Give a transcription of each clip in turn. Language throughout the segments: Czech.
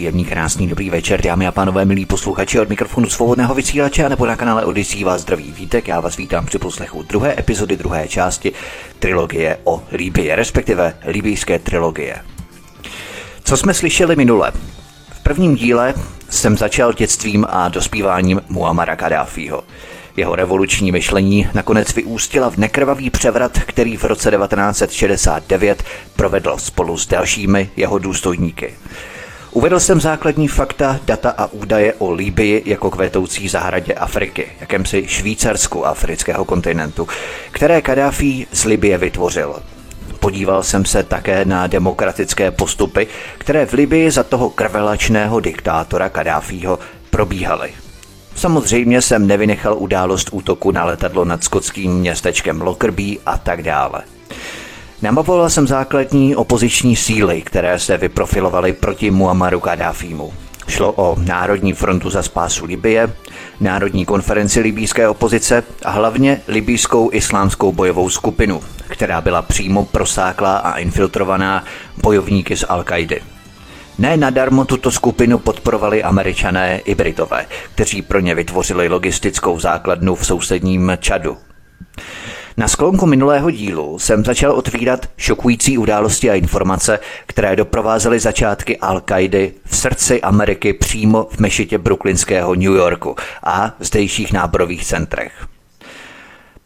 Příjemný, krásný, dobrý večer, dámy a pánové, milí posluchači od mikrofonu svobodného vysílače a nebo na kanále Odisí vás zdraví vítek. Já vás vítám při poslechu druhé epizody druhé části trilogie o Líbii, respektive libijské trilogie. Co jsme slyšeli minule? V prvním díle jsem začal dětstvím a dospíváním Muamara Kadáfího. Jeho revoluční myšlení nakonec vyústila v nekrvavý převrat, který v roce 1969 provedl spolu s dalšími jeho důstojníky. Uvedl jsem základní fakta, data a údaje o Líbii jako kvetoucí zahradě Afriky, jakémsi Švýcarsku afrického kontinentu, které Kadáfi z Libie vytvořil. Podíval jsem se také na demokratické postupy, které v Libii za toho krvelačného diktátora Kadáfího probíhaly. Samozřejmě jsem nevynechal událost útoku na letadlo nad skotským městečkem Lockerbie a tak dále. Namavoval jsem základní opoziční síly, které se vyprofilovaly proti Muammaru Kadáfímu. Šlo o Národní frontu za spásu Libie, Národní konferenci libýské opozice a hlavně libýskou islámskou bojovou skupinu, která byla přímo prosáklá a infiltrovaná bojovníky z al kaidy Ne nadarmo tuto skupinu podporovali američané i Britové, kteří pro ně vytvořili logistickou základnu v sousedním Čadu. Na sklonku minulého dílu jsem začal otvírat šokující události a informace, které doprovázely začátky al kaidy v srdci Ameriky přímo v mešitě brooklynského New Yorku a zdejších náborových centrech.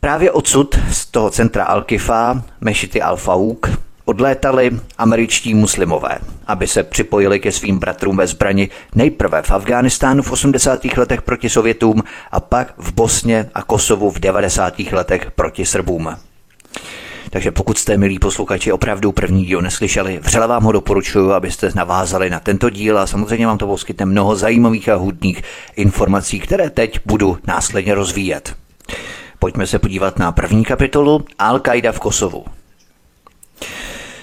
Právě odsud, z toho centra Al-Kifa, mešity Al-Fauk, odlétali američtí muslimové, aby se připojili ke svým bratrům ve zbrani nejprve v Afghánistánu v 80. letech proti Sovětům a pak v Bosně a Kosovu v 90. letech proti Srbům. Takže pokud jste, milí posluchači, opravdu první díl neslyšeli, vřele vám ho doporučuji, abyste navázali na tento díl a samozřejmě vám to poskytne mnoho zajímavých a hudných informací, které teď budu následně rozvíjet. Pojďme se podívat na první kapitolu Al-Qaida v Kosovu.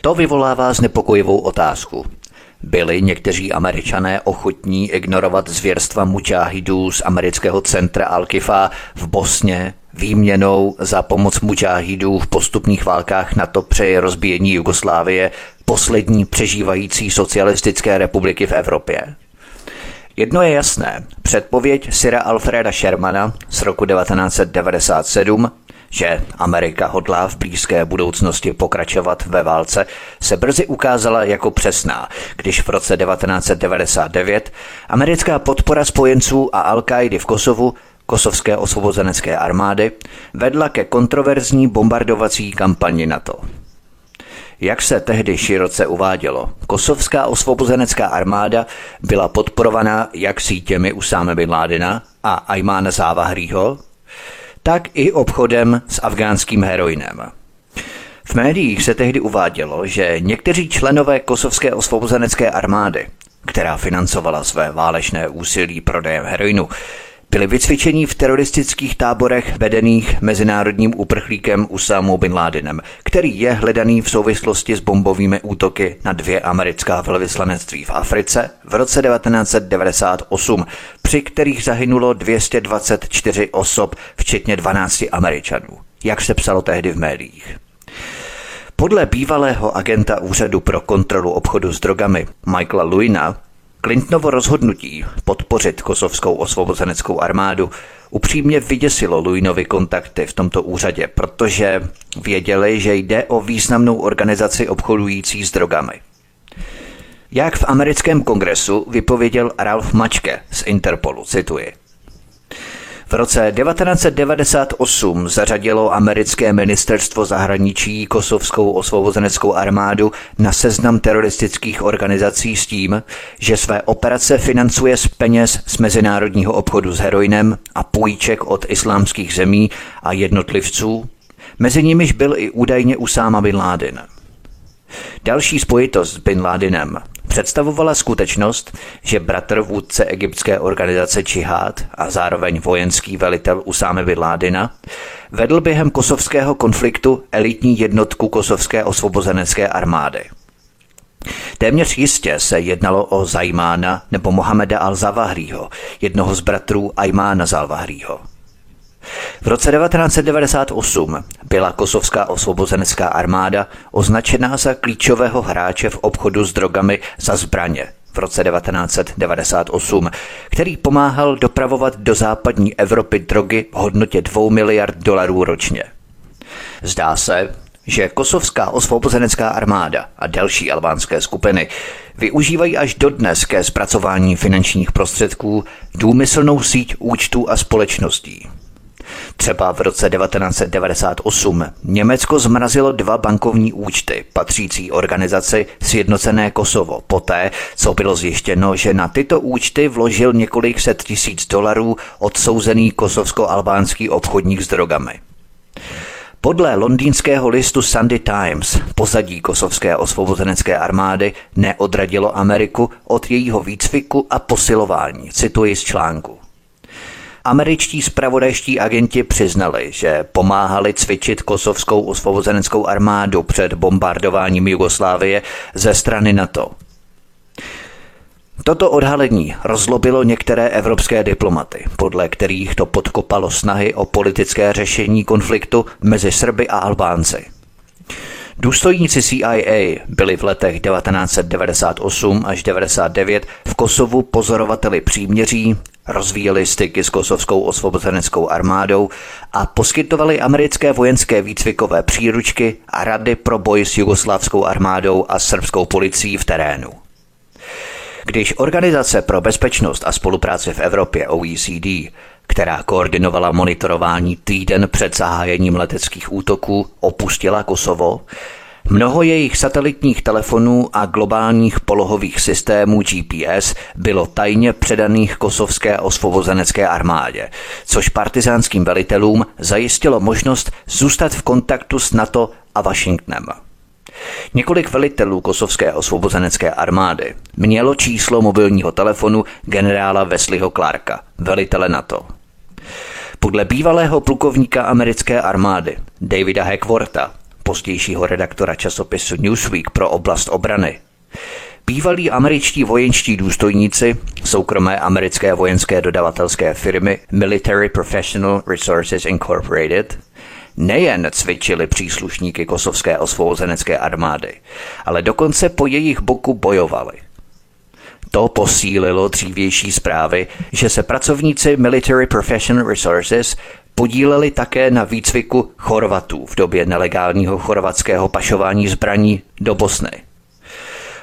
To vyvolává znepokojivou otázku. Byli někteří američané ochotní ignorovat zvěrstva mučáhidů z amerického centra Al-Kifa v Bosně výměnou za pomoc mučáhidů v postupných válkách NATO při rozbíjení Jugoslávie, poslední přežívající socialistické republiky v Evropě? Jedno je jasné. Předpověď Syra Alfreda Shermana z roku 1997 že Amerika hodlá v blízké budoucnosti pokračovat ve válce, se brzy ukázala jako přesná, když v roce 1999 americká podpora spojenců a al v Kosovu kosovské osvobozenecké armády vedla ke kontroverzní bombardovací kampani NATO. Jak se tehdy široce uvádělo, kosovská osvobozenecká armáda byla podporovaná jak sítěmi Usáme bin Ládina a Ajmána Závahrýho, tak i obchodem s afgánským heroinem. V médiích se tehdy uvádělo, že někteří členové kosovské osvobozenecké armády, která financovala své válečné úsilí prodejem heroinu, byli vycvičeni v teroristických táborech vedených mezinárodním uprchlíkem Usámou bin Ládinem, který je hledaný v souvislosti s bombovými útoky na dvě americká velvyslanectví v Africe v roce 1998, při kterých zahynulo 224 osob, včetně 12 Američanů, jak se psalo tehdy v médiích. Podle bývalého agenta Úřadu pro kontrolu obchodu s drogami Michaela Luina Clintonovo rozhodnutí podpořit kosovskou osvobozeneckou armádu upřímně vyděsilo Luinovi kontakty v tomto úřadě, protože věděli, že jde o významnou organizaci obchodující s drogami. Jak v americkém kongresu vypověděl Ralph Mačke z Interpolu, cituji. V roce 1998 zařadilo americké ministerstvo zahraničí kosovskou osvobozeneckou armádu na seznam teroristických organizací s tím, že své operace financuje z peněz z mezinárodního obchodu s heroinem a půjček od islámských zemí a jednotlivců, mezi nimiž byl i údajně Usáma bin Laden. Další spojitost s Bin Ladenem představovala skutečnost, že bratr vůdce egyptské organizace Čihad a zároveň vojenský velitel Usáme bin vedl během kosovského konfliktu elitní jednotku kosovské osvobozenecké armády. Téměř jistě se jednalo o Zajmána nebo Mohameda al-Zawahriho, jednoho z bratrů Ajmána Zalvahriho. V roce 1998 byla kosovská osvobozenecká armáda označená za klíčového hráče v obchodu s drogami za zbraně v roce 1998, který pomáhal dopravovat do západní Evropy drogy v hodnotě 2 miliard dolarů ročně. Zdá se, že kosovská osvobozenecká armáda a další albánské skupiny využívají až dodnes ke zpracování finančních prostředků důmyslnou síť účtů a společností. Třeba v roce 1998 Německo zmrazilo dva bankovní účty patřící organizaci Sjednocené Kosovo poté, co bylo zjištěno, že na tyto účty vložil několik set tisíc dolarů odsouzený kosovsko-albánský obchodník s drogami. Podle londýnského listu Sunday Times pozadí kosovské osvobozenecké armády neodradilo Ameriku od jejího výcviku a posilování, cituji z článku. Američtí spravodajští agenti přiznali, že pomáhali cvičit kosovskou osvobozeneckou armádu před bombardováním Jugoslávie ze strany NATO. Toto odhalení rozlobilo některé evropské diplomaty, podle kterých to podkopalo snahy o politické řešení konfliktu mezi Srby a Albánci. Důstojníci CIA byli v letech 1998 až 1999 v Kosovu pozorovateli příměří, rozvíjeli styky s kosovskou osvobozeneckou armádou a poskytovali americké vojenské výcvikové příručky a rady pro boj s jugoslávskou armádou a srbskou policií v terénu. Když Organizace pro bezpečnost a spolupráci v Evropě OECD, která koordinovala monitorování týden před zahájením leteckých útoků, opustila Kosovo, Mnoho jejich satelitních telefonů a globálních polohových systémů GPS bylo tajně předaných kosovské osvobozenecké armádě, což partizánským velitelům zajistilo možnost zůstat v kontaktu s NATO a Washingtonem. Několik velitelů kosovské osvobozenecké armády mělo číslo mobilního telefonu generála Wesleyho Clarka, velitele NATO. Podle bývalého plukovníka americké armády Davida Hackworta, pozdějšího redaktora časopisu Newsweek pro oblast obrany, Bývalí američtí vojenští důstojníci soukromé americké vojenské dodavatelské firmy Military Professional Resources Incorporated nejen cvičili příslušníky kosovské osvobozenecké armády, ale dokonce po jejich boku bojovali. To posílilo dřívější zprávy, že se pracovníci Military Professional Resources podíleli také na výcviku Chorvatů v době nelegálního chorvatského pašování zbraní do Bosny.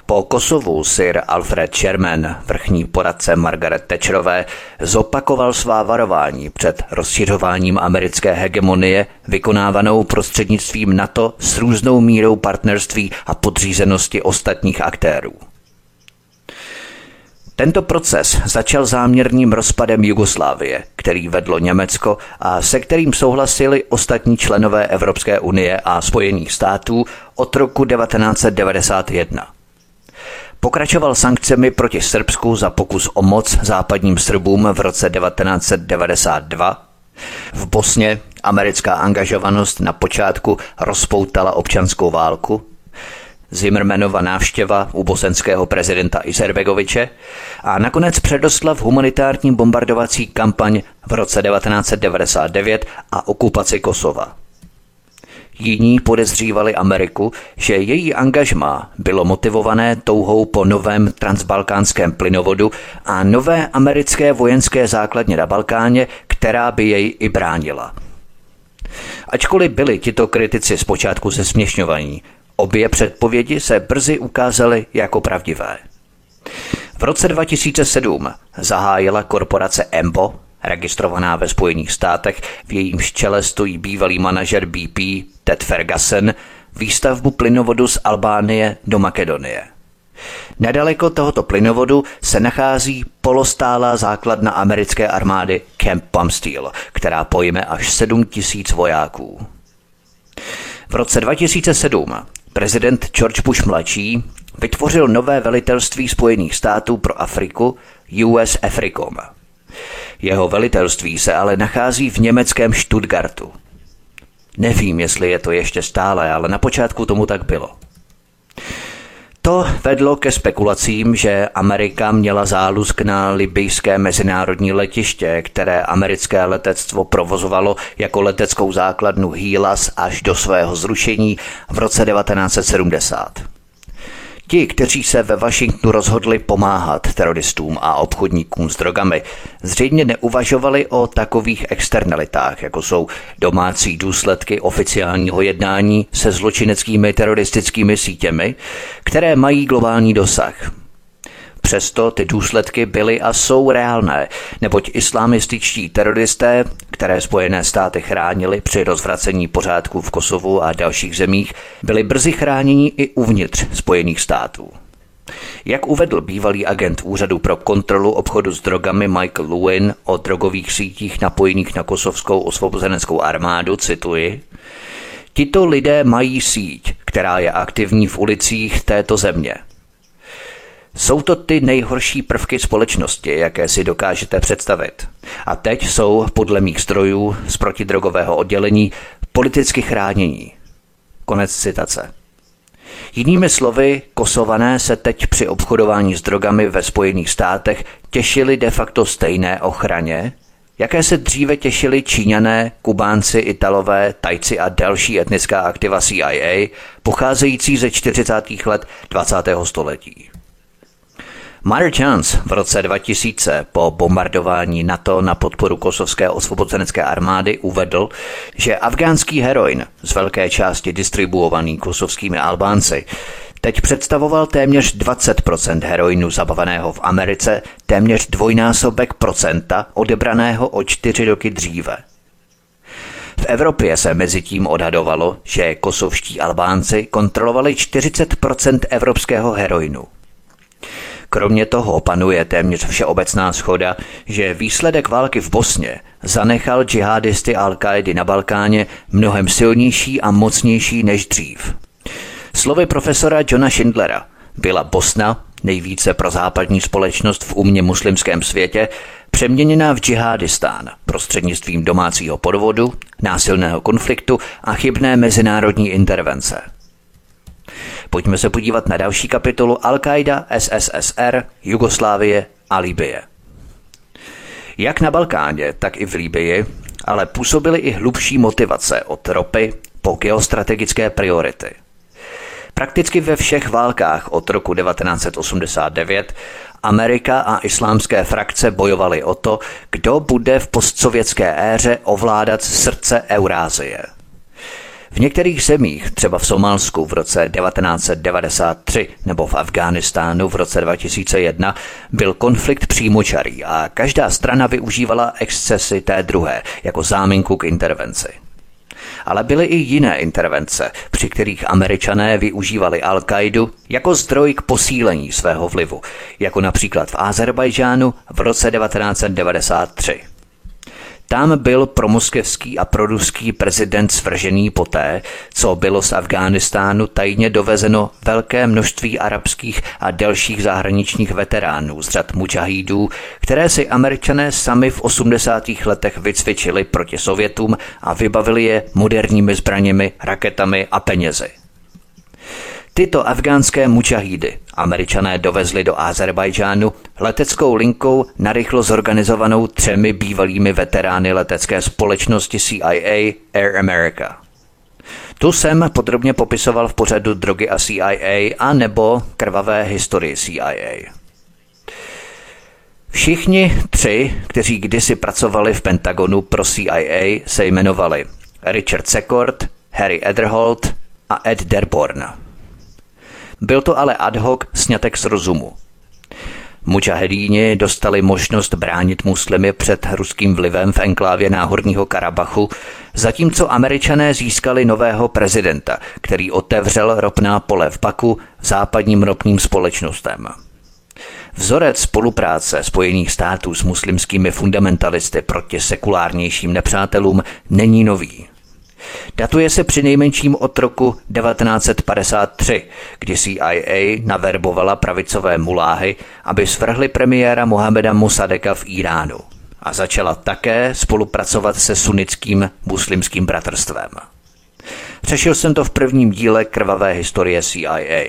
Po Kosovu Sir Alfred Sherman, vrchní poradce Margaret Thatcherové, zopakoval svá varování před rozšiřováním americké hegemonie vykonávanou prostřednictvím NATO s různou mírou partnerství a podřízenosti ostatních aktérů. Tento proces začal záměrným rozpadem Jugoslávie, který vedlo Německo a se kterým souhlasili ostatní členové Evropské unie a Spojených států od roku 1991. Pokračoval sankcemi proti Srbsku za pokus o moc západním Srbům v roce 1992. V Bosně americká angažovanost na počátku rozpoutala občanskou válku. Zimmermanova návštěva u bosenského prezidenta Iserbegoviče a nakonec předostla v humanitární bombardovací kampaň v roce 1999 a okupaci Kosova. Jiní podezřívali Ameriku, že její angažmá bylo motivované touhou po novém transbalkánském plynovodu a nové americké vojenské základně na Balkáně, která by jej i bránila. Ačkoliv byli tito kritici zpočátku zesměšňovaní, obě předpovědi se brzy ukázaly jako pravdivé. V roce 2007 zahájila korporace Embo registrovaná ve Spojených státech, v jejímž čele stojí bývalý manažer BP Ted Ferguson, výstavbu plynovodu z Albánie do Makedonie. Nedaleko tohoto plynovodu se nachází polostálá základna americké armády Camp Bumsteel, která pojme až 7 tisíc vojáků. V roce 2007 prezident George Bush mladší vytvořil nové velitelství Spojených států pro Afriku US Africom. Jeho velitelství se ale nachází v německém Stuttgartu. Nevím, jestli je to ještě stále, ale na počátku tomu tak bylo. To vedlo ke spekulacím, že Amerika měla zálusk na libijské mezinárodní letiště, které americké letectvo provozovalo jako leteckou základnu Hílas až do svého zrušení v roce 1970. Ti, kteří se ve Washingtonu rozhodli pomáhat teroristům a obchodníkům s drogami, zřejmě neuvažovali o takových externalitách, jako jsou domácí důsledky oficiálního jednání se zločineckými teroristickými sítěmi, které mají globální dosah. Přesto ty důsledky byly a jsou reálné, neboť islamističtí teroristé, které Spojené státy chránili při rozvracení pořádku v Kosovu a dalších zemích, byli brzy chráněni i uvnitř Spojených států. Jak uvedl bývalý agent Úřadu pro kontrolu obchodu s drogami Michael Lewin o drogových sítích napojených na kosovskou osvobozeneckou armádu, cituji, Tito lidé mají síť, která je aktivní v ulicích této země – jsou to ty nejhorší prvky společnosti, jaké si dokážete představit. A teď jsou, podle mých strojů z protidrogového oddělení, politicky chránění. Konec citace. Jinými slovy, kosované se teď při obchodování s drogami ve Spojených státech těšili de facto stejné ochraně, jaké se dříve těšili Číňané, Kubánci, Italové, Tajci a další etnická aktiva CIA, pocházející ze 40. let 20. století. Mark Chance v roce 2000 po bombardování NATO na podporu kosovské osvobozenecké armády uvedl, že afgánský heroin z velké části distribuovaný kosovskými Albánci teď představoval téměř 20% heroinu zabaveného v Americe, téměř dvojnásobek procenta odebraného o čtyři roky dříve. V Evropě se mezi tím odhadovalo, že kosovští Albánci kontrolovali 40% evropského heroinu. Kromě toho panuje téměř všeobecná schoda, že výsledek války v Bosně zanechal džihadisty al na Balkáně mnohem silnější a mocnější než dřív. Slovy profesora Johna Schindlera byla Bosna, nejvíce pro západní společnost v umě muslimském světě, přeměněná v džihadistán prostřednictvím domácího podvodu, násilného konfliktu a chybné mezinárodní intervence – Pojďme se podívat na další kapitolu Al-Qaida, SSSR, Jugoslávie a Libie. Jak na Balkáně, tak i v Líbii, ale působily i hlubší motivace od ropy po geostrategické priority. Prakticky ve všech válkách od roku 1989 Amerika a islámské frakce bojovaly o to, kdo bude v postsovětské éře ovládat srdce Eurázie – v některých zemích, třeba v Somálsku v roce 1993 nebo v Afghánistánu v roce 2001, byl konflikt přímočarý a každá strana využívala excesy té druhé jako záminku k intervenci. Ale byly i jiné intervence, při kterých američané využívali Al-Kaidu jako zdroj k posílení svého vlivu, jako například v Azerbajdžánu v roce 1993. Tam byl promoskevský a proruský prezident svržený poté, co bylo z Afghánistánu tajně dovezeno velké množství arabských a dalších zahraničních veteránů z řad mučahídů, které si američané sami v 80. letech vycvičili proti Sovětům a vybavili je moderními zbraněmi, raketami a penězi. Tyto afgánské mučahídy američané dovezli do Azerbajdžánu leteckou linkou narychlo zorganizovanou třemi bývalými veterány letecké společnosti CIA Air America. Tu jsem podrobně popisoval v pořadu Drogy a CIA a nebo Krvavé historie CIA. Všichni tři, kteří kdysi pracovali v Pentagonu pro CIA, se jmenovali Richard Secord, Harry Ederholt a Ed Derborn. Byl to ale ad hoc snětek z rozumu. Mučahedíni dostali možnost bránit muslimy před ruským vlivem v enklávě Náhorního Karabachu, zatímco američané získali nového prezidenta, který otevřel ropná pole v Baku západním ropným společnostem. Vzorec spolupráce Spojených států s muslimskými fundamentalisty proti sekulárnějším nepřátelům není nový. Datuje se při nejmenším od roku 1953, kdy CIA naverbovala pravicové muláhy, aby svrhli premiéra Mohameda Mossadeka v Iránu a začala také spolupracovat se sunnickým muslimským bratrstvem. Řešil jsem to v prvním díle krvavé historie CIA.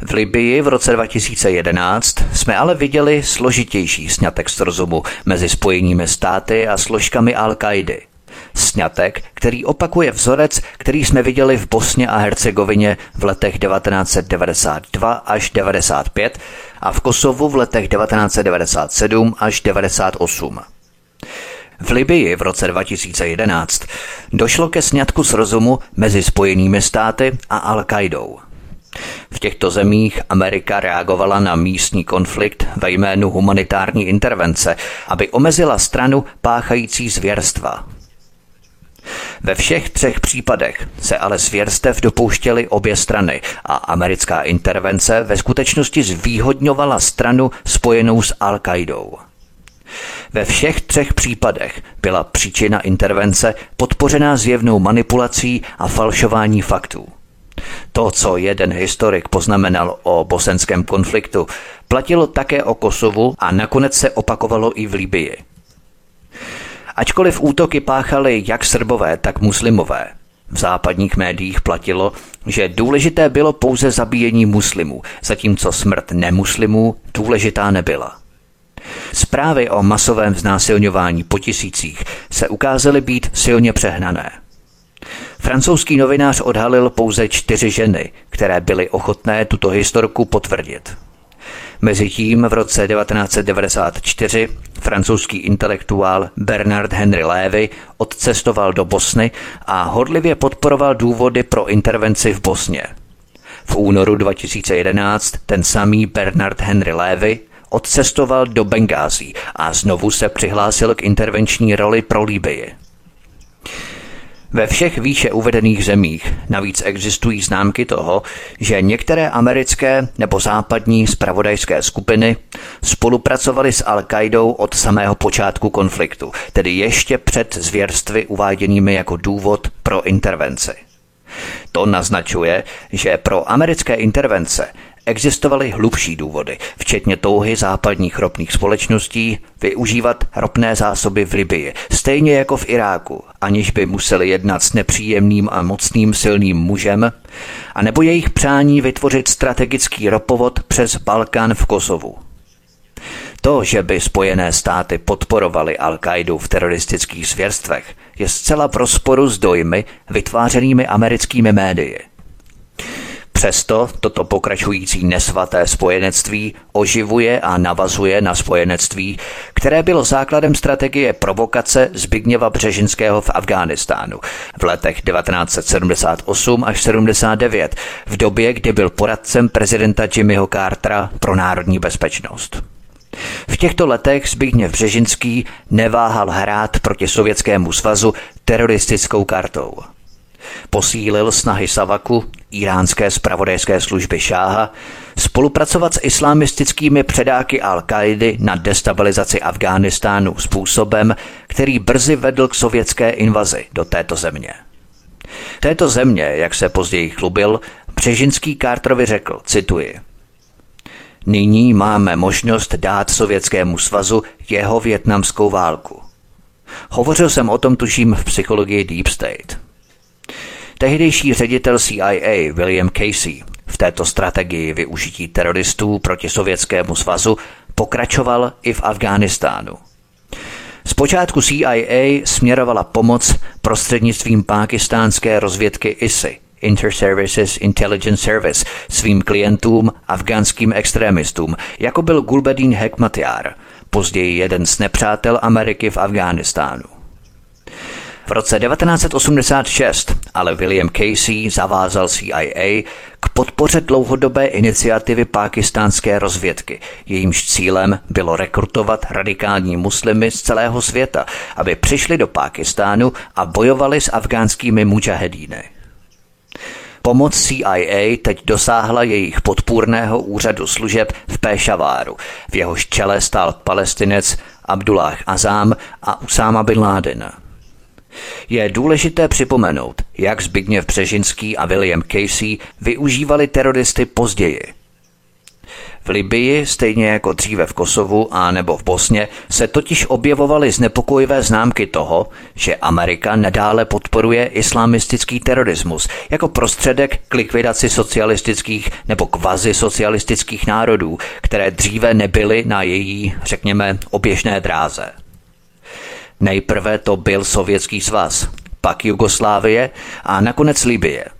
V Libii v roce 2011 jsme ale viděli složitější snětek z rozumu mezi spojenými státy a složkami Al-Kaidy. Snětek, který opakuje vzorec, který jsme viděli v Bosně a Hercegovině v letech 1992 až 95 a v Kosovu v letech 1997 až 98. V Libii v roce 2011 došlo ke sňatku s rozumu mezi Spojenými státy a Al-Qaidou. V těchto zemích Amerika reagovala na místní konflikt ve jménu humanitární intervence, aby omezila stranu páchající zvěrstva. Ve všech třech případech se ale zvěrstev dopouštěly obě strany a americká intervence ve skutečnosti zvýhodňovala stranu spojenou s Al-Qaidou. Ve všech třech případech byla příčina intervence podpořená zjevnou manipulací a falšování faktů. To, co jeden historik poznamenal o bosenském konfliktu, platilo také o Kosovu a nakonec se opakovalo i v Libii. Ačkoliv útoky páchali jak srbové, tak muslimové, v západních médiích platilo, že důležité bylo pouze zabíjení muslimů, zatímco smrt nemuslimů důležitá nebyla. Zprávy o masovém znásilňování po tisících se ukázaly být silně přehnané. Francouzský novinář odhalil pouze čtyři ženy, které byly ochotné tuto historku potvrdit. Mezitím v roce 1994 francouzský intelektuál Bernard Henry Lévy odcestoval do Bosny a hodlivě podporoval důvody pro intervenci v Bosně. V únoru 2011 ten samý Bernard Henry Lévy odcestoval do Bengází a znovu se přihlásil k intervenční roli pro Líbii. Ve všech výše uvedených zemích navíc existují známky toho, že některé americké nebo západní spravodajské skupiny spolupracovaly s Al-Qaidou od samého počátku konfliktu, tedy ještě před zvěrstvy uváděnými jako důvod pro intervenci. To naznačuje, že pro americké intervence Existovaly hlubší důvody, včetně touhy západních ropných společností využívat ropné zásoby v Libii, stejně jako v Iráku, aniž by museli jednat s nepříjemným a mocným silným mužem, a nebo jejich přání vytvořit strategický ropovod přes Balkán v Kosovu. To, že by Spojené státy podporovaly Al-Kaidu v teroristických zvěrstvech, je zcela v rozporu s dojmy vytvářenými americkými médii – Přesto toto pokračující nesvaté spojenectví oživuje a navazuje na spojenectví, které bylo základem strategie provokace Zbigněva Břežinského v Afghánistánu v letech 1978 až 79, v době, kdy byl poradcem prezidenta Jimmyho Cartera pro národní bezpečnost. V těchto letech Zbigněv Břežinský neváhal hrát proti Sovětskému svazu teroristickou kartou – posílil snahy Savaku, iránské spravodajské služby Šáha, spolupracovat s islamistickými předáky Al-Kaidy na destabilizaci Afghánistánu způsobem, který brzy vedl k sovětské invazi do této země. Této země, jak se později chlubil, Břežinský Carterovi řekl, cituji, Nyní máme možnost dát Sovětskému svazu jeho větnamskou válku. Hovořil jsem o tom tuším v psychologii Deep State. Tehdejší ředitel CIA William Casey v této strategii využití teroristů proti Sovětskému svazu pokračoval i v Afghánistánu. Zpočátku CIA směrovala pomoc prostřednictvím pákistánské rozvědky ISI, Inter-Services Intelligence Service, svým klientům, afgánským extremistům, jako byl Gulbedin Hekmatyar, později jeden z nepřátel Ameriky v Afghánistánu. V roce 1986 ale William Casey zavázal CIA k podpoře dlouhodobé iniciativy pákistánské rozvědky. Jejímž cílem bylo rekrutovat radikální muslimy z celého světa, aby přišli do Pákistánu a bojovali s afgánskými mujahedíny. Pomoc CIA teď dosáhla jejich podpůrného úřadu služeb v Pešaváru, v jehož čele stál palestinec Abdullah Azám a Usáma bin Laden. Je důležité připomenout, jak Zbigněv Břežinský a William Casey využívali teroristy později – v Libii, stejně jako dříve v Kosovu a nebo v Bosně, se totiž objevovaly znepokojivé známky toho, že Amerika nadále podporuje islamistický terorismus jako prostředek k likvidaci socialistických nebo kvazi socialistických národů, které dříve nebyly na její, řekněme, oběžné dráze. Nejprve to byl Sovětský svaz, pak Jugoslávie a nakonec Libie –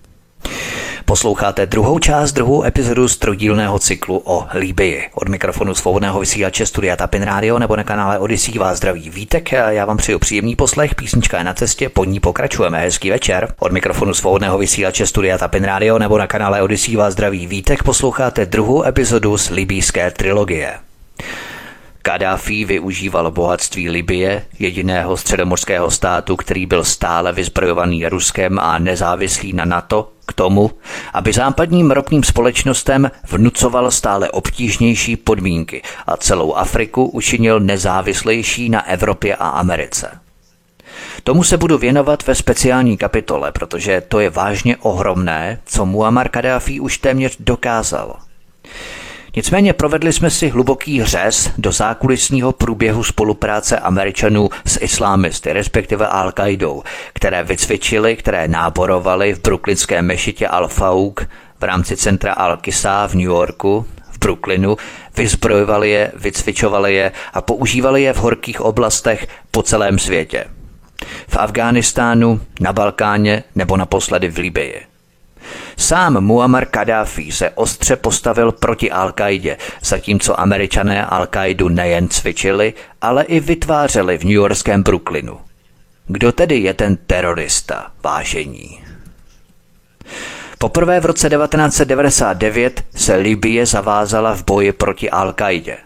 Posloucháte druhou část, druhou epizodu z trojdílného cyklu o Líbii. Od mikrofonu svobodného vysílače Studia Tapin Radio nebo na kanále Odyssey vás zdraví Vítek. Já vám přeju příjemný poslech, písnička je na cestě, pod ní pokračujeme. Hezký večer. Od mikrofonu svobodného vysílače Studia Tapin Radio nebo na kanále Odyssey vás zdraví Vítek. Posloucháte druhou epizodu z libýské trilogie. Kadáfi využíval bohatství Libie, jediného středomorského státu, který byl stále vyzbrojovaný Ruskem a nezávislý na NATO, k tomu, aby západním ropným společnostem vnucoval stále obtížnější podmínky a celou Afriku učinil nezávislejší na Evropě a Americe. Tomu se budu věnovat ve speciální kapitole, protože to je vážně ohromné, co Muammar Kadáfi už téměř dokázal – Nicméně provedli jsme si hluboký řez do zákulisního průběhu spolupráce Američanů s islámisty, respektive al qaidou které vycvičili, které náborovali v brooklynské mešitě Al-Fauk v rámci centra Al-Kisa v New Yorku, v Brooklynu, vyzbrojovali je, vycvičovali je a používali je v horkých oblastech po celém světě. V Afghánistánu, na Balkáně nebo naposledy v Libii. Sám Muammar Kadáfi se ostře postavil proti al qaidě zatímco američané al qaidu nejen cvičili, ale i vytvářeli v newyorském Brooklynu. Kdo tedy je ten terorista, vážení? Poprvé v roce 1999 se Libie zavázala v boji proti al qaidě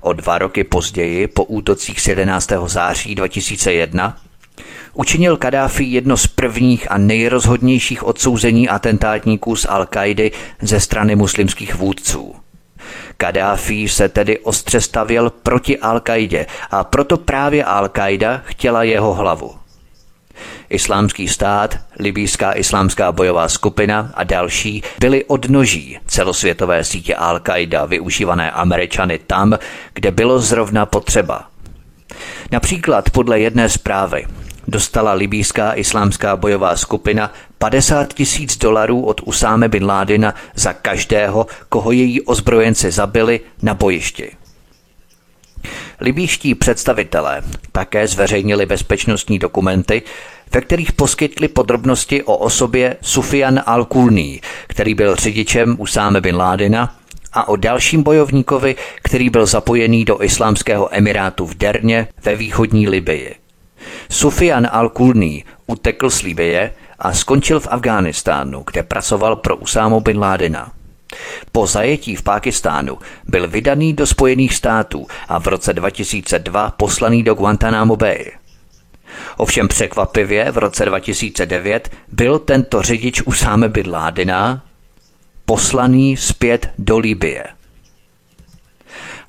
O dva roky později, po útocích z 11. září 2001, učinil Kadáfi jedno z prvních a nejrozhodnějších odsouzení atentátníků z al ze strany muslimských vůdců. Kadáfi se tedy ostře stavěl proti al a proto právě al chtěla jeho hlavu. Islámský stát, libýská islámská bojová skupina a další byli odnoží celosvětové sítě Al-Qaida využívané Američany tam, kde bylo zrovna potřeba. Například podle jedné zprávy dostala libýská islámská bojová skupina 50 tisíc dolarů od Usáme bin Ládina za každého, koho její ozbrojenci zabili na bojišti. Libýští představitelé také zveřejnili bezpečnostní dokumenty, ve kterých poskytli podrobnosti o osobě Sufian al-Kulní, který byl řidičem Usáme bin Ládina, a o dalším bojovníkovi, který byl zapojený do islámského emirátu v Derně ve východní Libii. Sufian al-Kulní utekl z Libie a skončil v Afghánistánu, kde pracoval pro Usámu bin Ládina. Po zajetí v Pákistánu byl vydaný do Spojených států a v roce 2002 poslaný do Guantanamo Bay. Ovšem překvapivě v roce 2009 byl tento řidič Usáme bin Ládina poslaný zpět do Libie.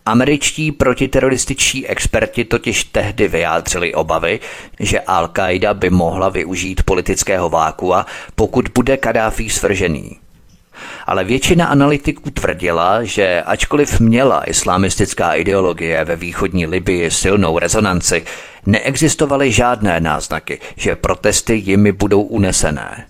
Američtí protiterorističtí experti totiž tehdy vyjádřili obavy, že Al-Qaida by mohla využít politického vákua, pokud bude Kadáfi svržený. Ale většina analytiků tvrdila, že ačkoliv měla islamistická ideologie ve východní Libii silnou rezonanci, neexistovaly žádné náznaky, že protesty jimi budou unesené.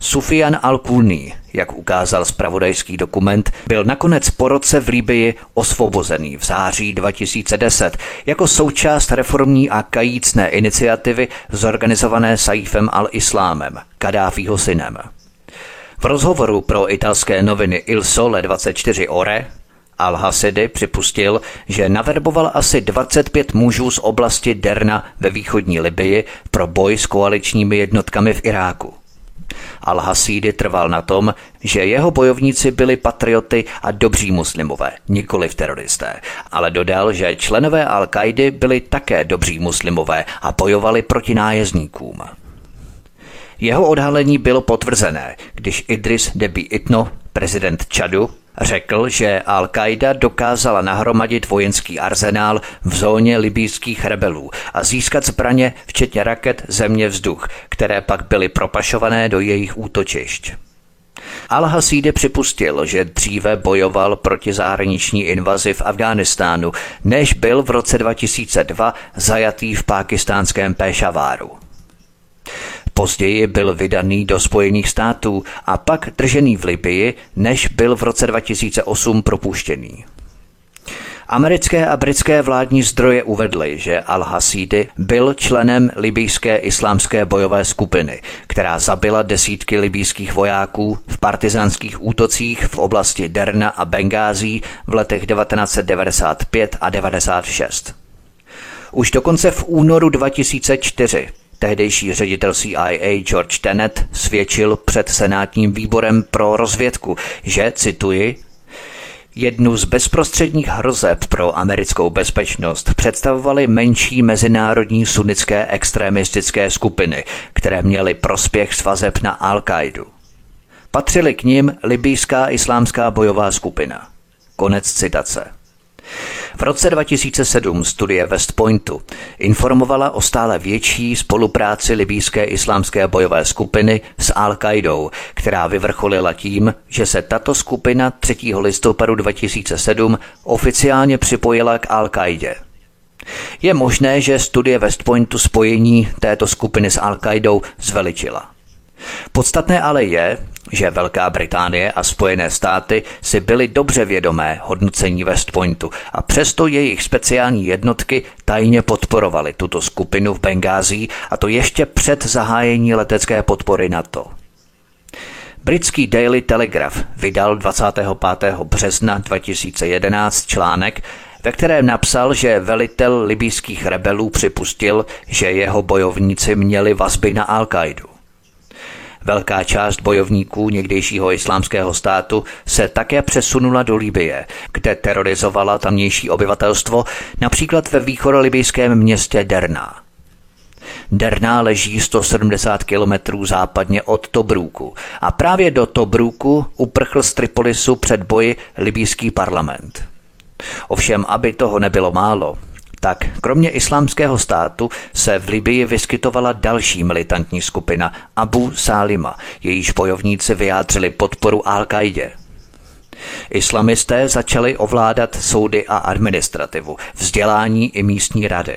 Sufian al-Kulni, jak ukázal spravodajský dokument, byl nakonec po roce v Líbii osvobozený v září 2010 jako součást reformní a kajícné iniciativy zorganizované Saifem al-Islámem, Kadáfího synem. V rozhovoru pro italské noviny Il Sole 24 Ore Al-Hasidi připustil, že naverboval asi 25 mužů z oblasti Derna ve východní Libii pro boj s koaličními jednotkami v Iráku. Al-Hasidi trval na tom, že jeho bojovníci byli patrioty a dobří muslimové, nikoli teroristé, ale dodal, že členové Al-Kaidy byli také dobří muslimové a bojovali proti nájezdníkům. Jeho odhalení bylo potvrzené, když Idris Deby Itno, prezident Čadu, Řekl, že Al-Qaida dokázala nahromadit vojenský arzenál v zóně libýských rebelů a získat zbraně, včetně raket země vzduch, které pak byly propašované do jejich útočišť. Al-Hasídy připustil, že dříve bojoval proti zahraniční invazi v Afghánistánu, než byl v roce 2002 zajatý v pákistánském Pešaváru. Později byl vydaný do Spojených států a pak držený v Libii, než byl v roce 2008 propuštěný. Americké a britské vládní zdroje uvedly, že al-Hasidi byl členem libijské islámské bojové skupiny, která zabila desítky libijských vojáků v partizánských útocích v oblasti Derna a Bengází v letech 1995 a 96. Už dokonce v únoru 2004 Tehdejší ředitel CIA George Tenet svědčil před senátním výborem pro rozvědku, že, cituji, Jednu z bezprostředních hrozeb pro americkou bezpečnost představovaly menší mezinárodní sunnické extremistické skupiny, které měly prospěch s vazeb na Al-Qaidu. Patřili k nim libýská islámská bojová skupina. Konec citace. V roce 2007 studie West Pointu informovala o stále větší spolupráci libýské islámské bojové skupiny s Al-Qaidou, která vyvrcholila tím, že se tato skupina 3. listopadu 2007 oficiálně připojila k Al-Qaidě. Je možné, že studie West Pointu spojení této skupiny s Al-Qaidou zveličila. Podstatné ale je, že Velká Británie a Spojené státy si byly dobře vědomé hodnocení West Pointu a přesto jejich speciální jednotky tajně podporovaly tuto skupinu v Bengází a to ještě před zahájení letecké podpory NATO. Britský Daily Telegraph vydal 25. března 2011 článek, ve kterém napsal, že velitel libýských rebelů připustil, že jeho bojovníci měli vazby na Al-Qaidu. Velká část bojovníků někdejšího islámského státu se také přesunula do Libie, kde terorizovala tamnější obyvatelstvo, například ve východolibijském městě Derna. Derna leží 170 kilometrů západně od Tobruku a právě do Tobruku uprchl z Tripolisu před boji libýský parlament. Ovšem, aby toho nebylo málo, tak kromě islámského státu se v Libii vyskytovala další militantní skupina Abu Salima, jejíž bojovníci vyjádřili podporu Al-Qaidě. Islamisté začali ovládat soudy a administrativu, vzdělání i místní rady.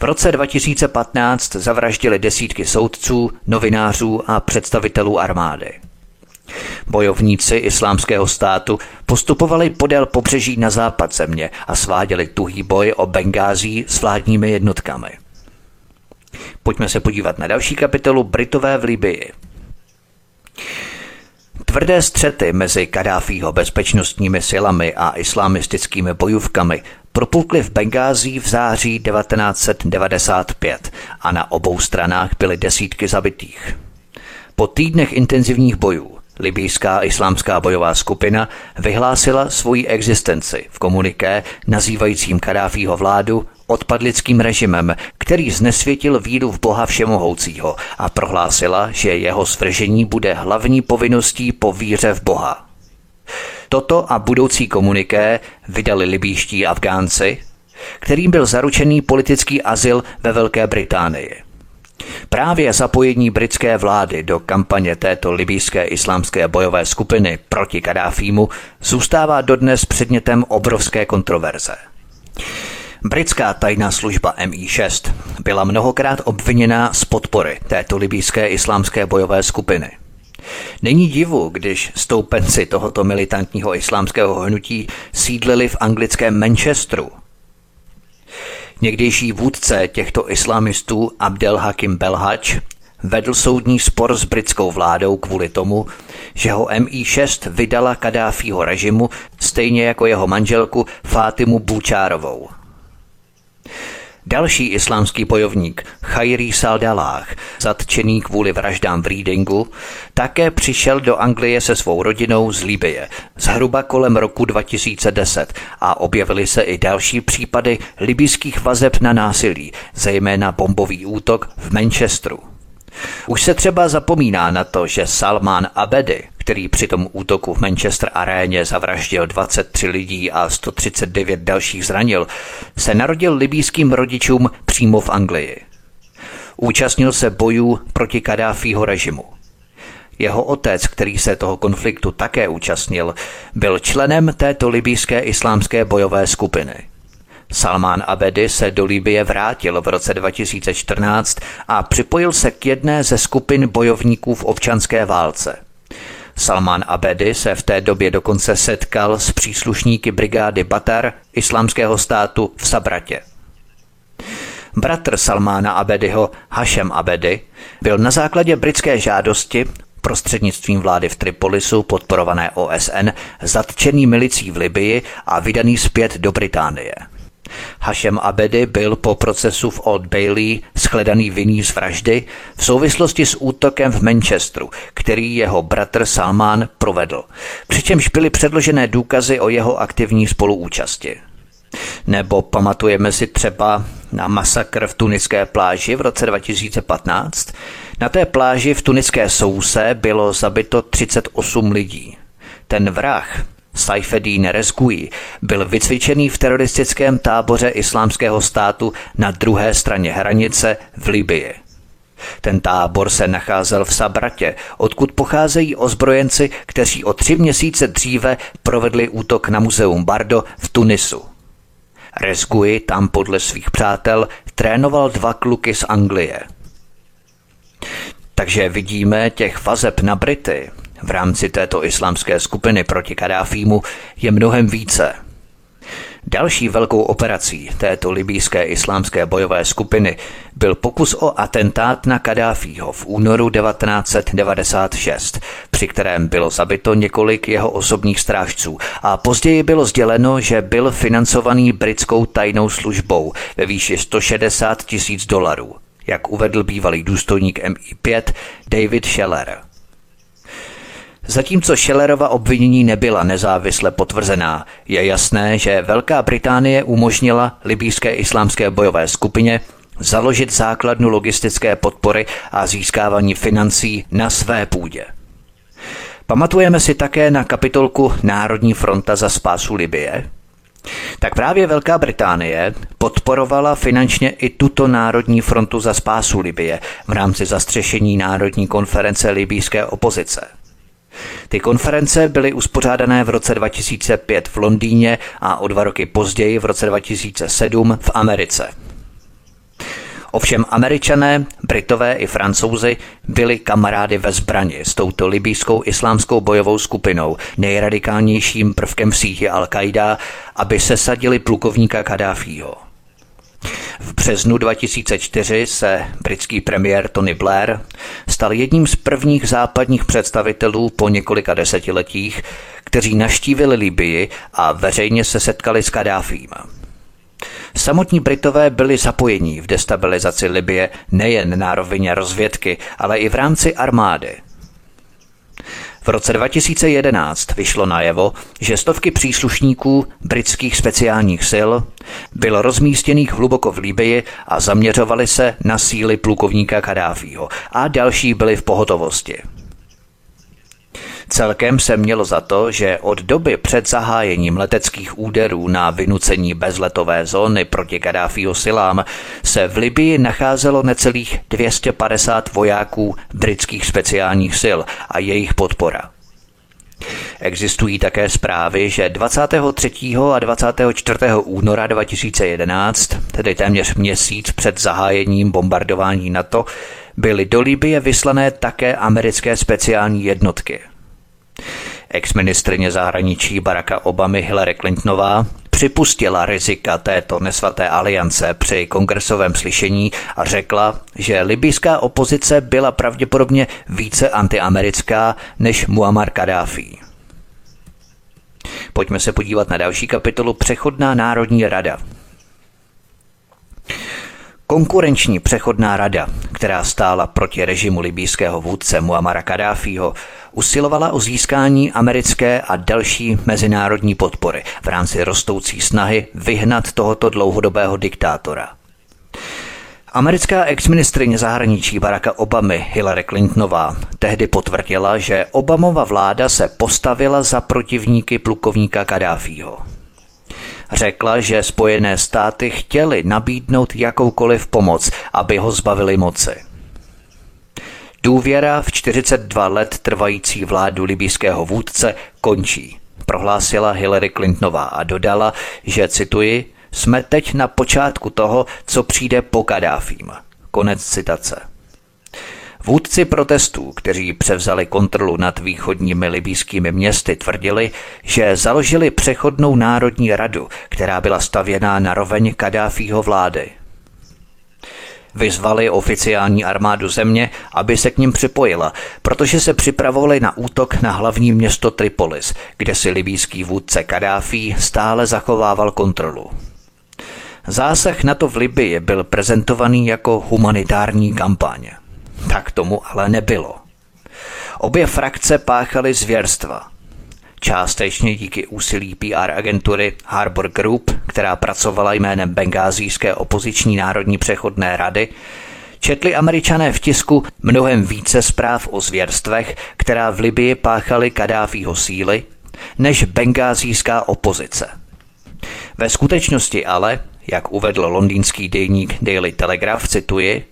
V roce 2015 zavraždili desítky soudců, novinářů a představitelů armády. Bojovníci islámského státu postupovali podél pobřeží na západ země a sváděli tuhý boj o Bengází s vládními jednotkami. Pojďme se podívat na další kapitolu Britové v Libii. Tvrdé střety mezi Kadáfího bezpečnostními silami a islamistickými bojůvkami propukly v Bengází v září 1995 a na obou stranách byly desítky zabitých. Po týdnech intenzivních bojů Libýská islámská bojová skupina vyhlásila svoji existenci v komuniké nazývajícím Kadáfího vládu odpadlickým režimem, který znesvětil víru v Boha Všemohoucího a prohlásila, že jeho svržení bude hlavní povinností po víře v Boha. Toto a budoucí komuniké vydali libýští Afgánci, kterým byl zaručený politický azyl ve Velké Británii. Právě zapojení britské vlády do kampaně této libýské islámské bojové skupiny proti Kadáfímu zůstává dodnes předmětem obrovské kontroverze. Britská tajná služba MI6 byla mnohokrát obviněna z podpory této libýské islámské bojové skupiny. Není divu, když stoupenci tohoto militantního islámského hnutí sídlili v anglickém Manchesteru, Někdejší vůdce těchto islamistů Abdel Hakim Belhač vedl soudní spor s britskou vládou kvůli tomu, že ho MI6 vydala Kadáfího režimu stejně jako jeho manželku Fátimu Búčárovou. Další islámský bojovník, Khairi Saldalách, zatčený kvůli vraždám v Readingu, také přišel do Anglie se svou rodinou z Libie zhruba kolem roku 2010 a objevily se i další případy libyských vazeb na násilí, zejména bombový útok v Manchesteru. Už se třeba zapomíná na to, že Salman Abedi, který při tom útoku v Manchester aréně zavraždil 23 lidí a 139 dalších zranil, se narodil libýským rodičům přímo v Anglii. Účastnil se bojů proti Kadáfího režimu. Jeho otec, který se toho konfliktu také účastnil, byl členem této libýské islámské bojové skupiny. Salman Abedi se do Libie vrátil v roce 2014 a připojil se k jedné ze skupin bojovníků v občanské válce. Salman Abedi se v té době dokonce setkal s příslušníky brigády Batar islámského státu v Sabratě. Bratr Salmána Abediho, Hashem Abedi, byl na základě britské žádosti prostřednictvím vlády v Tripolisu podporované OSN zatčený milicí v Libii a vydaný zpět do Británie. Hashem Abedi byl po procesu v Old Bailey shledaný vinný z vraždy v souvislosti s útokem v Manchesteru, který jeho bratr Salman provedl, přičemž byly předložené důkazy o jeho aktivní spoluúčasti. Nebo pamatujeme si třeba na masakr v tuniské pláži v roce 2015? Na té pláži v tuniské souse bylo zabito 38 lidí. Ten vrah, Saifedin Rezgui, byl vycvičený v teroristickém táboře islámského státu na druhé straně hranice v Libii. Ten tábor se nacházel v Sabratě, odkud pocházejí ozbrojenci, kteří o tři měsíce dříve provedli útok na muzeum Bardo v Tunisu. Rezgui tam podle svých přátel trénoval dva kluky z Anglie. Takže vidíme těch vazeb na Brity v rámci této islámské skupiny proti Kadáfímu je mnohem více – Další velkou operací této libýské islámské bojové skupiny byl pokus o atentát na Kadáfího v únoru 1996, při kterém bylo zabito několik jeho osobních strážců a později bylo sděleno, že byl financovaný britskou tajnou službou ve výši 160 tisíc dolarů, jak uvedl bývalý důstojník MI5 David Scheller. Zatímco Schellerova obvinění nebyla nezávisle potvrzená, je jasné, že Velká Británie umožnila libýské islámské bojové skupině založit základnu logistické podpory a získávání financí na své půdě. Pamatujeme si také na kapitolku Národní fronta za spásu Libie? Tak právě Velká Británie podporovala finančně i tuto Národní frontu za spásu Libie v rámci zastřešení Národní konference libýské opozice – ty konference byly uspořádané v roce 2005 v Londýně a o dva roky později v roce 2007 v Americe. Ovšem američané, britové i francouzi byli kamarády ve zbrani s touto libýskou islámskou bojovou skupinou, nejradikálnějším prvkem v síti Al-Qaida, aby sesadili plukovníka Kadáfího. V březnu 2004 se britský premiér Tony Blair stal jedním z prvních západních představitelů po několika desetiletích, kteří naštívili Libii a veřejně se setkali s Kadáfím. Samotní Britové byli zapojení v destabilizaci Libie nejen na rovině rozvědky, ale i v rámci armády – v roce 2011 vyšlo najevo, že stovky příslušníků britských speciálních sil bylo rozmístěných hluboko v Líbii a zaměřovali se na síly plukovníka Kadáfího a další byli v pohotovosti. Celkem se mělo za to, že od doby před zahájením leteckých úderů na vynucení bezletové zóny proti Kadáfího silám se v Libii nacházelo necelých 250 vojáků britských speciálních sil a jejich podpora. Existují také zprávy, že 23. a 24. února 2011, tedy téměř měsíc před zahájením bombardování NATO, byly do Libie vyslané také americké speciální jednotky – Ex-ministrině zahraničí Baracka Obamy Hillary Clintonová připustila rizika této nesvaté aliance při kongresovém slyšení a řekla, že libyská opozice byla pravděpodobně více antiamerická než Muammar Gaddafi. Pojďme se podívat na další kapitolu Přechodná národní rada. Konkurenční přechodná rada, která stála proti režimu libýského vůdce Muamara Kadáfího, usilovala o získání americké a další mezinárodní podpory v rámci rostoucí snahy vyhnat tohoto dlouhodobého diktátora. Americká exministrině zahraničí Baracka Obamy Hillary Clintonová tehdy potvrdila, že Obamova vláda se postavila za protivníky plukovníka Kadáfího. Řekla, že Spojené státy chtěly nabídnout jakoukoliv pomoc, aby ho zbavili moci. Důvěra v 42 let trvající vládu libýského vůdce končí, prohlásila Hillary Clintonová a dodala, že cituji, jsme teď na počátku toho, co přijde po Kadáfím. Konec citace. Vůdci protestů, kteří převzali kontrolu nad východními libýskými městy, tvrdili, že založili přechodnou národní radu, která byla stavěná na roveň Kadáfího vlády. Vyzvali oficiální armádu země, aby se k ním připojila, protože se připravovali na útok na hlavní město Tripolis, kde si libýský vůdce Kadáfí stále zachovával kontrolu. Zásah NATO v Libii byl prezentovaný jako humanitární kampaň. Tak tomu ale nebylo. Obě frakce páchaly zvěrstva. Částečně díky úsilí PR agentury Harbor Group, která pracovala jménem Bengázijské opoziční národní přechodné rady, četli američané v tisku mnohem více zpráv o zvěrstvech, která v Libii páchaly Kadáfího síly, než bengázijská opozice. Ve skutečnosti ale jak uvedl londýnský deník Daily Telegraph, cituji,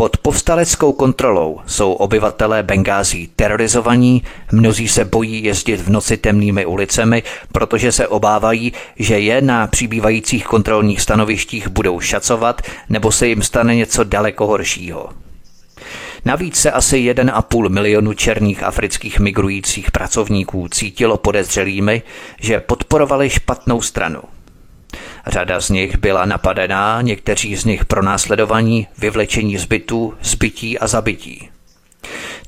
pod povstaleckou kontrolou jsou obyvatelé Bengází terorizovaní, mnozí se bojí jezdit v noci temnými ulicemi, protože se obávají, že je na přibývajících kontrolních stanovištích budou šacovat nebo se jim stane něco daleko horšího. Navíc se asi 1,5 milionu černých afrických migrujících pracovníků cítilo podezřelými, že podporovali špatnou stranu – Řada z nich byla napadená, někteří z nich pronásledovaní, vyvlečení zbytů, zbytí a zabití.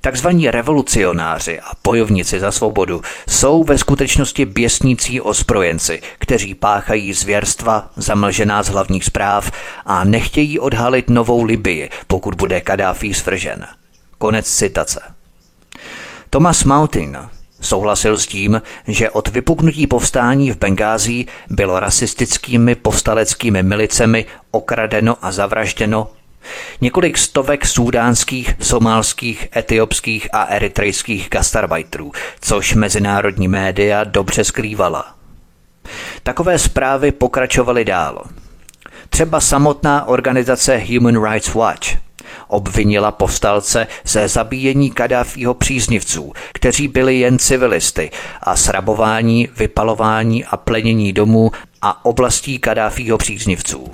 Takzvaní revolucionáři a bojovníci za svobodu jsou ve skutečnosti běsnící ozbrojenci, kteří páchají zvěrstva zamlžená z hlavních zpráv a nechtějí odhalit novou Libii, pokud bude Kadáfí svržen. Konec citace. Thomas Mautin, Souhlasil s tím, že od vypuknutí povstání v Bengází bylo rasistickými povstaleckými milicemi okradeno a zavražděno několik stovek sudánských, somálských, etiopských a eritrejských gastarbajtrů, což mezinárodní média dobře skrývala. Takové zprávy pokračovaly dál. Třeba samotná organizace Human Rights Watch – obvinila povstalce ze zabíjení Kadáfího příznivců, kteří byli jen civilisty a srabování, vypalování a plenění domů a oblastí Kadáfího příznivců.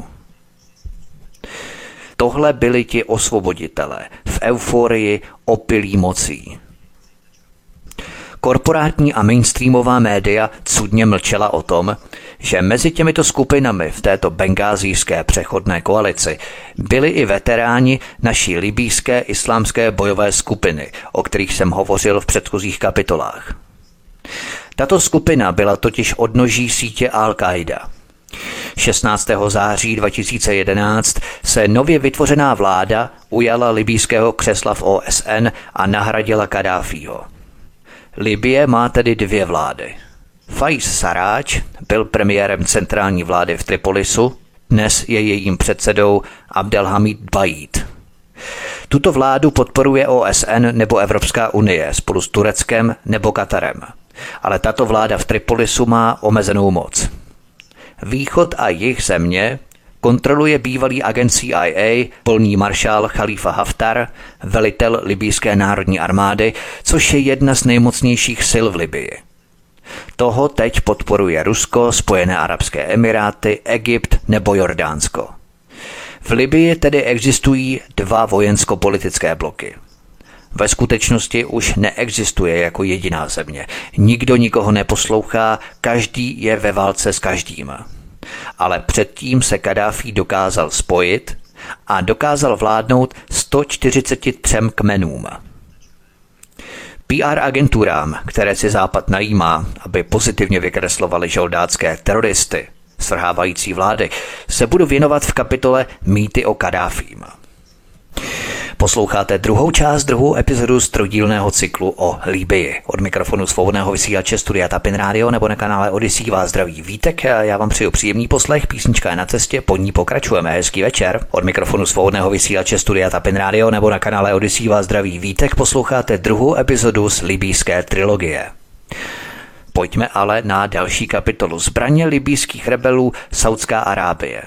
Tohle byli ti osvoboditelé v euforii opilí mocí. Korporátní a mainstreamová média cudně mlčela o tom, že mezi těmito skupinami v této bengázijské přechodné koalici byli i veteráni naší libýské islámské bojové skupiny, o kterých jsem hovořil v předchozích kapitolách. Tato skupina byla totiž odnoží sítě Al-Qaida. 16. září 2011 se nově vytvořená vláda ujala libýského křesla v OSN a nahradila Kadáfího. Libie má tedy dvě vlády. Faiz Saráč byl premiérem centrální vlády v Tripolisu, dnes je jejím předsedou Abdelhamid Bajid. Tuto vládu podporuje OSN nebo Evropská unie spolu s Tureckem nebo Katarem. Ale tato vláda v Tripolisu má omezenou moc. Východ a jih země kontroluje bývalý agent CIA, polní maršál Khalifa Haftar, velitel libýské národní armády, což je jedna z nejmocnějších sil v Libii. Toho teď podporuje Rusko, Spojené arabské emiráty, Egypt nebo Jordánsko. V Libii tedy existují dva vojensko-politické bloky. Ve skutečnosti už neexistuje jako jediná země. Nikdo nikoho neposlouchá, každý je ve válce s každým. Ale předtím se Kadáfí dokázal spojit a dokázal vládnout 143 kmenům. PR agenturám, které si Západ najímá, aby pozitivně vykreslovali žoldácké teroristy, svrhávající vlády, se budu věnovat v kapitole Mýty o Kadáfím. Posloucháte druhou část, druhou epizodu z trojdílného cyklu o Líbii. Od mikrofonu svobodného vysílače Studia Tapin Radio nebo na kanále Odyssey vás zdraví Vítek. Já vám přeju příjemný poslech, písnička je na cestě, pod ní pokračujeme. Hezký večer. Od mikrofonu svobodného vysílače Studia Tapin Radio nebo na kanále Odyssey vás zdraví Vítek. Posloucháte druhou epizodu z libýské trilogie. Pojďme ale na další kapitolu. Zbraně libýských rebelů Saudská Arábie.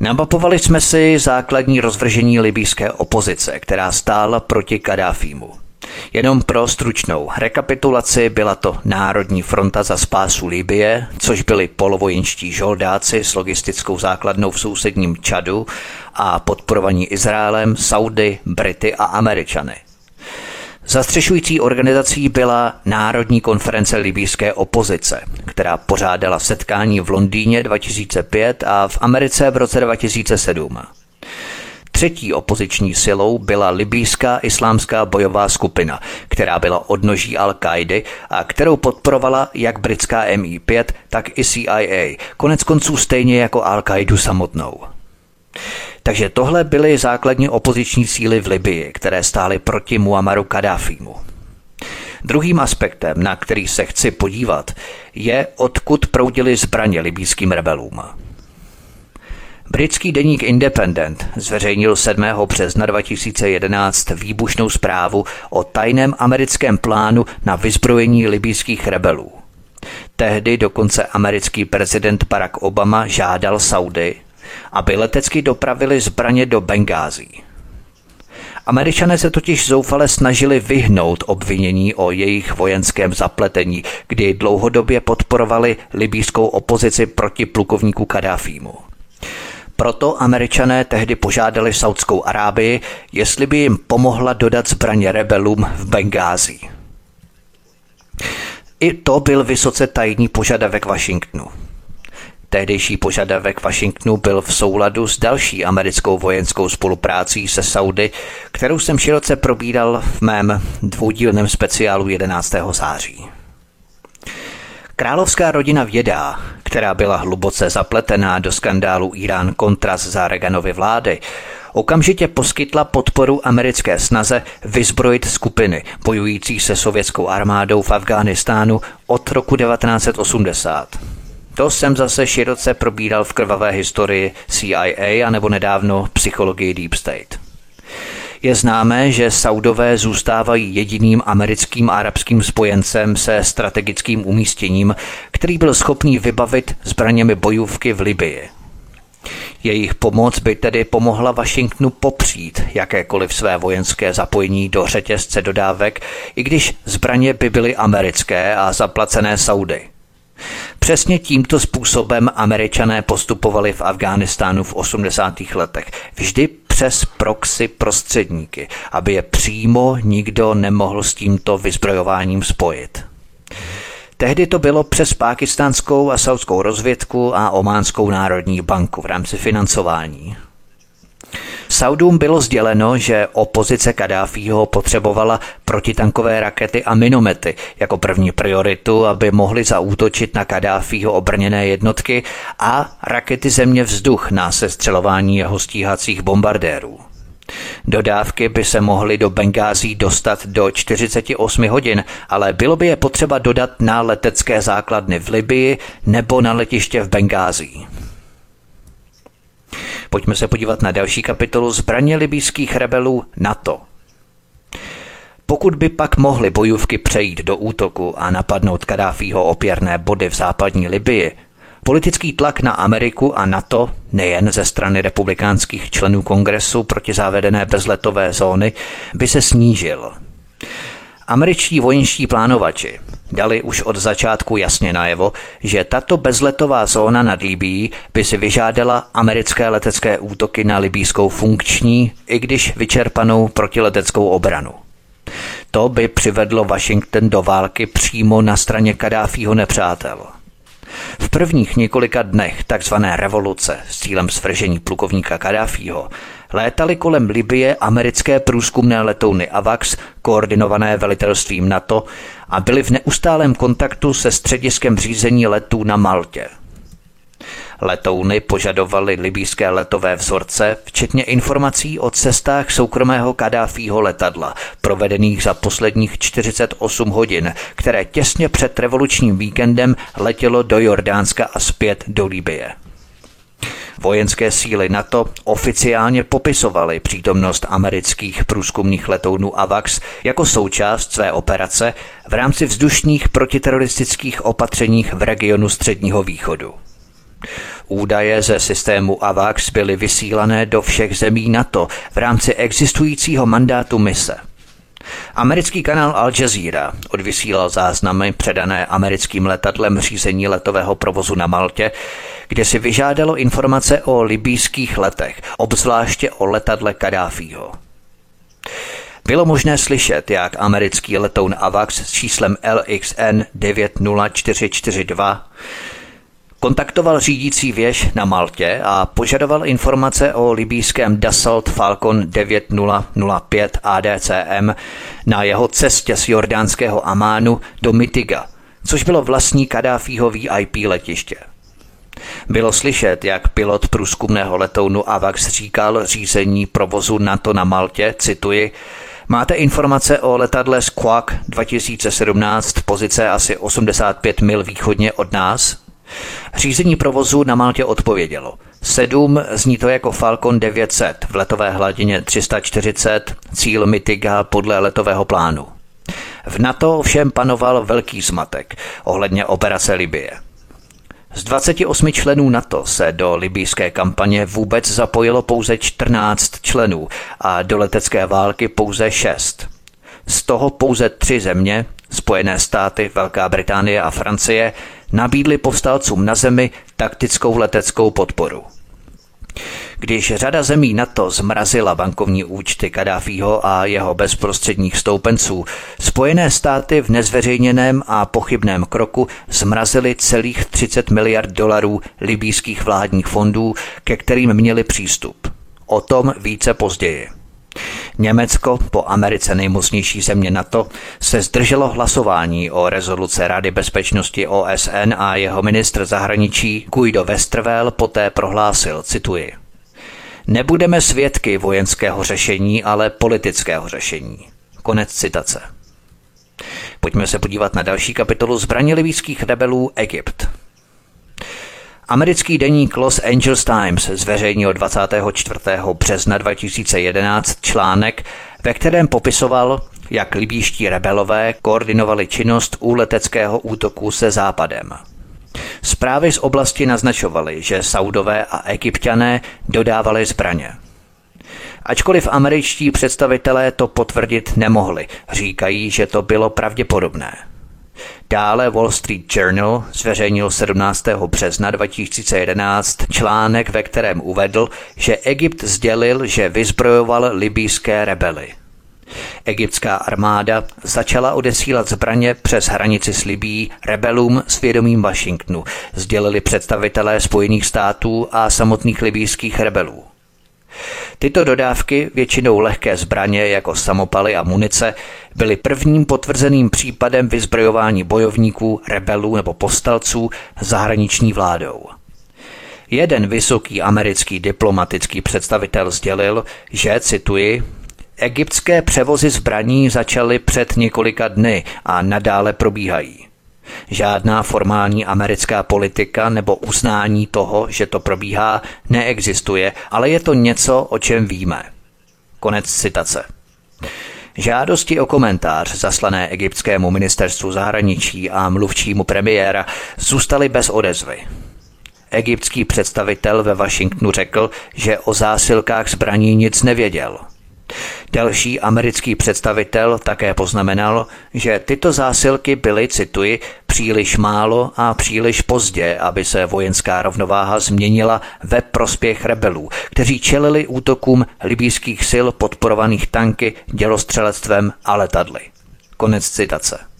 Namapovali jsme si základní rozvržení libýské opozice, která stála proti Kadáfímu. Jenom pro stručnou rekapitulaci byla to Národní fronta za spásu Libie, což byli polovojenští žoldáci s logistickou základnou v sousedním Čadu a podporovaní Izraelem, Saudy, Brity a Američany. Zastřešující organizací byla Národní konference libýské opozice, která pořádala setkání v Londýně 2005 a v Americe v roce 2007. Třetí opoziční silou byla libýská islámská bojová skupina, která byla odnoží al kaidy a kterou podporovala jak britská MI5, tak i CIA, konec konců stejně jako al kaidu samotnou. Takže tohle byly základní opoziční síly v Libii, které stály proti Muammaru Kadáfímu. Druhým aspektem, na který se chci podívat, je, odkud proudily zbraně libýským rebelům. Britský deník Independent zveřejnil 7. března 2011 výbušnou zprávu o tajném americkém plánu na vyzbrojení libýských rebelů. Tehdy dokonce americký prezident Barack Obama žádal Saudy, aby letecky dopravili zbraně do Bengází. Američané se totiž zoufale snažili vyhnout obvinění o jejich vojenském zapletení, kdy dlouhodobě podporovali libýskou opozici proti plukovníku Kadáfímu. Proto američané tehdy požádali Saudskou Arábii, jestli by jim pomohla dodat zbraně rebelům v Bengází. I to byl vysoce tajný požadavek Washingtonu. Tehdejší požadavek Washingtonu byl v souladu s další americkou vojenskou spoluprácí se Saudy, kterou jsem široce probíral v mém dvoudílném speciálu 11. září. Královská rodina Vědá, která byla hluboce zapletená do skandálu Irán Contras za Reaganovy vlády, okamžitě poskytla podporu americké snaze vyzbrojit skupiny bojující se sovětskou armádou v Afghánistánu od roku 1980. To jsem zase široce probíral v krvavé historii CIA a nebo nedávno psychologii Deep State. Je známé, že Saudové zůstávají jediným americkým arabským spojencem se strategickým umístěním, který byl schopný vybavit zbraněmi bojůvky v Libii. Jejich pomoc by tedy pomohla Washingtonu popřít jakékoliv své vojenské zapojení do řetězce dodávek, i když zbraně by byly americké a zaplacené Saudy. Přesně tímto způsobem američané postupovali v Afghánistánu v 80. letech. Vždy přes proxy prostředníky, aby je přímo nikdo nemohl s tímto vyzbrojováním spojit. Tehdy to bylo přes pákistánskou a saudskou rozvědku a ománskou národní banku v rámci financování. Saudům bylo sděleno, že opozice Kadáfího potřebovala protitankové rakety a minomety jako první prioritu, aby mohli zaútočit na Kadáfího obrněné jednotky a rakety země vzduch na sestřelování jeho stíhacích bombardérů. Dodávky by se mohly do Bengází dostat do 48 hodin, ale bylo by je potřeba dodat na letecké základny v Libii nebo na letiště v Bengází. Pojďme se podívat na další kapitolu zbraně libýských rebelů NATO. Pokud by pak mohly bojůvky přejít do útoku a napadnout Kadáfího opěrné body v západní Libii, politický tlak na Ameriku a NATO nejen ze strany republikánských členů kongresu proti závedené bezletové zóny by se snížil. Američtí vojenští plánovači dali už od začátku jasně najevo, že tato bezletová zóna nad Libí by si vyžádala americké letecké útoky na libýskou funkční, i když vyčerpanou protileteckou obranu. To by přivedlo Washington do války přímo na straně Kadáfího nepřátel. V prvních několika dnech tzv. revoluce s cílem svržení plukovníka Kadáfího létaly kolem Libie americké průzkumné letouny AVAX, koordinované velitelstvím NATO, a byly v neustálém kontaktu se střediskem řízení letů na Maltě. Letouny požadovaly libýské letové vzorce, včetně informací o cestách soukromého Kadáfího letadla, provedených za posledních 48 hodin, které těsně před revolučním víkendem letělo do Jordánska a zpět do Libie. Vojenské síly NATO oficiálně popisovaly přítomnost amerických průzkumných letounů AVAX jako součást své operace v rámci vzdušních protiteroristických opatřeních v regionu Středního východu. Údaje ze systému AVAX byly vysílané do všech zemí NATO v rámci existujícího mandátu mise – Americký kanál Al Jazeera odvysílal záznamy předané americkým letadlem řízení letového provozu na Maltě, kde si vyžádalo informace o libýských letech, obzvláště o letadle Kadáfího. Bylo možné slyšet, jak americký letoun AVAX s číslem LXN 90442 Kontaktoval řídící věž na Maltě a požadoval informace o libýském Dassault Falcon 9005 ADCM na jeho cestě z jordánského Amánu do Mitiga, což bylo vlastní Kadáfího VIP letiště. Bylo slyšet, jak pilot průzkumného letounu AVAX říkal řízení provozu NATO na Maltě, cituji, Máte informace o letadle Squawk 2017, pozice asi 85 mil východně od nás? Řízení provozu na Maltě odpovědělo. Sedm zní to jako Falcon 900 v letové hladině 340, cíl Mitiga podle letového plánu. V NATO ovšem panoval velký zmatek ohledně operace Libie. Z 28 členů NATO se do libijské kampaně vůbec zapojilo pouze 14 členů a do letecké války pouze 6. Z toho pouze tři země, Spojené státy, Velká Británie a Francie, nabídli povstalcům na zemi taktickou leteckou podporu. Když řada zemí NATO zmrazila bankovní účty Kadáfího a jeho bezprostředních stoupenců, Spojené státy v nezveřejněném a pochybném kroku zmrazily celých 30 miliard dolarů libýských vládních fondů, ke kterým měli přístup. O tom více později. Německo, po Americe nejmocnější země NATO, se zdrželo hlasování o rezoluce Rady bezpečnosti OSN a jeho ministr zahraničí Guido Westerwelle poté prohlásil, cituji, Nebudeme svědky vojenského řešení, ale politického řešení. Konec citace. Pojďme se podívat na další kapitolu zbraně libýských rebelů Egypt. Americký deník Los Angeles Times zveřejnil 24. března 2011 článek, ve kterém popisoval, jak libýští rebelové koordinovali činnost u leteckého útoku se západem. Zprávy z oblasti naznačovaly, že Saudové a Egyptiané dodávali zbraně. Ačkoliv američtí představitelé to potvrdit nemohli, říkají, že to bylo pravděpodobné. Dále Wall Street Journal zveřejnil 17. března 2011 článek, ve kterém uvedl, že Egypt sdělil, že vyzbrojoval libýské rebely. Egyptská armáda začala odesílat zbraně přes hranici s Libí rebelům s vědomím Washingtonu, sdělili představitelé Spojených států a samotných libýských rebelů. Tyto dodávky, většinou lehké zbraně jako samopaly a munice, byly prvním potvrzeným případem vyzbrojování bojovníků, rebelů nebo postalců zahraniční vládou. Jeden vysoký americký diplomatický představitel sdělil, že, cituji, egyptské převozy zbraní začaly před několika dny a nadále probíhají. Žádná formální americká politika nebo uznání toho, že to probíhá, neexistuje, ale je to něco, o čem víme. Konec citace. Žádosti o komentář zaslané egyptskému ministerstvu zahraničí a mluvčímu premiéra zůstaly bez odezvy. Egyptský představitel ve Washingtonu řekl, že o zásilkách zbraní nic nevěděl – Další americký představitel také poznamenal, že tyto zásilky byly, cituji, příliš málo a příliš pozdě, aby se vojenská rovnováha změnila ve prospěch rebelů, kteří čelili útokům libýských sil podporovaných tanky, dělostřelectvem a letadly. Konec citace.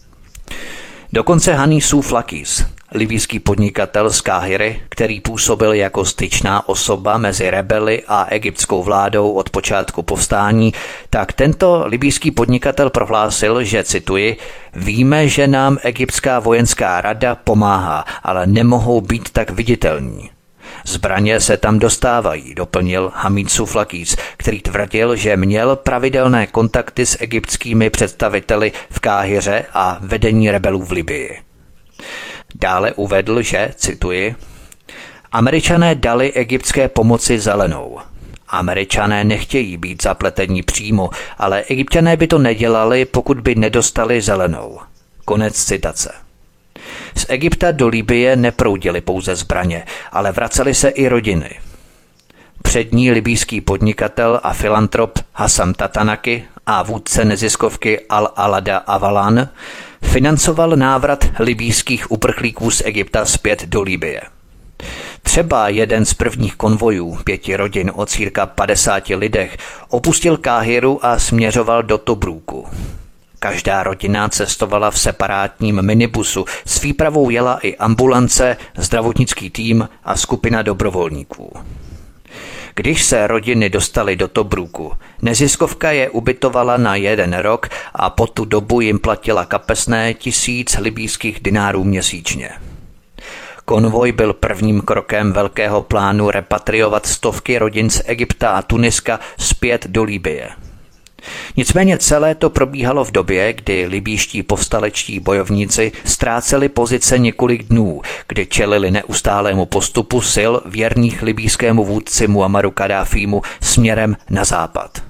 Dokonce Haní Souflakis, libýský podnikatel z Káhyry, který působil jako styčná osoba mezi rebeli a egyptskou vládou od počátku povstání, tak tento libýský podnikatel prohlásil, že cituji, víme, že nám egyptská vojenská rada pomáhá, ale nemohou být tak viditelní. Zbraně se tam dostávají, doplnil Hamid Suflakis, který tvrdil, že měl pravidelné kontakty s egyptskými představiteli v Káhyře a vedení rebelů v Libii. Dále uvedl, že, cituji, Američané dali egyptské pomoci zelenou. Američané nechtějí být zapletení přímo, ale egyptiané by to nedělali, pokud by nedostali zelenou. Konec citace. Z Egypta do Libie neproudily pouze zbraně, ale vracely se i rodiny. Přední libýský podnikatel a filantrop Hassan Tatanaki a vůdce neziskovky Al-Alada Avalan financoval návrat libýských uprchlíků z Egypta zpět do Libie. Třeba jeden z prvních konvojů pěti rodin o círka 50 lidech opustil Káhiru a směřoval do Tobrúku. Každá rodina cestovala v separátním minibusu, s výpravou jela i ambulance, zdravotnický tým a skupina dobrovolníků. Když se rodiny dostaly do Tobruku, neziskovka je ubytovala na jeden rok a po tu dobu jim platila kapesné tisíc libýských dinárů měsíčně. Konvoj byl prvním krokem velkého plánu repatriovat stovky rodin z Egypta a Tuniska zpět do Líbie. Nicméně celé to probíhalo v době, kdy libýští povstalečtí bojovníci ztráceli pozice několik dnů, kdy čelili neustálému postupu sil věrných libýskému vůdci Muammaru Kadáfímu směrem na západ.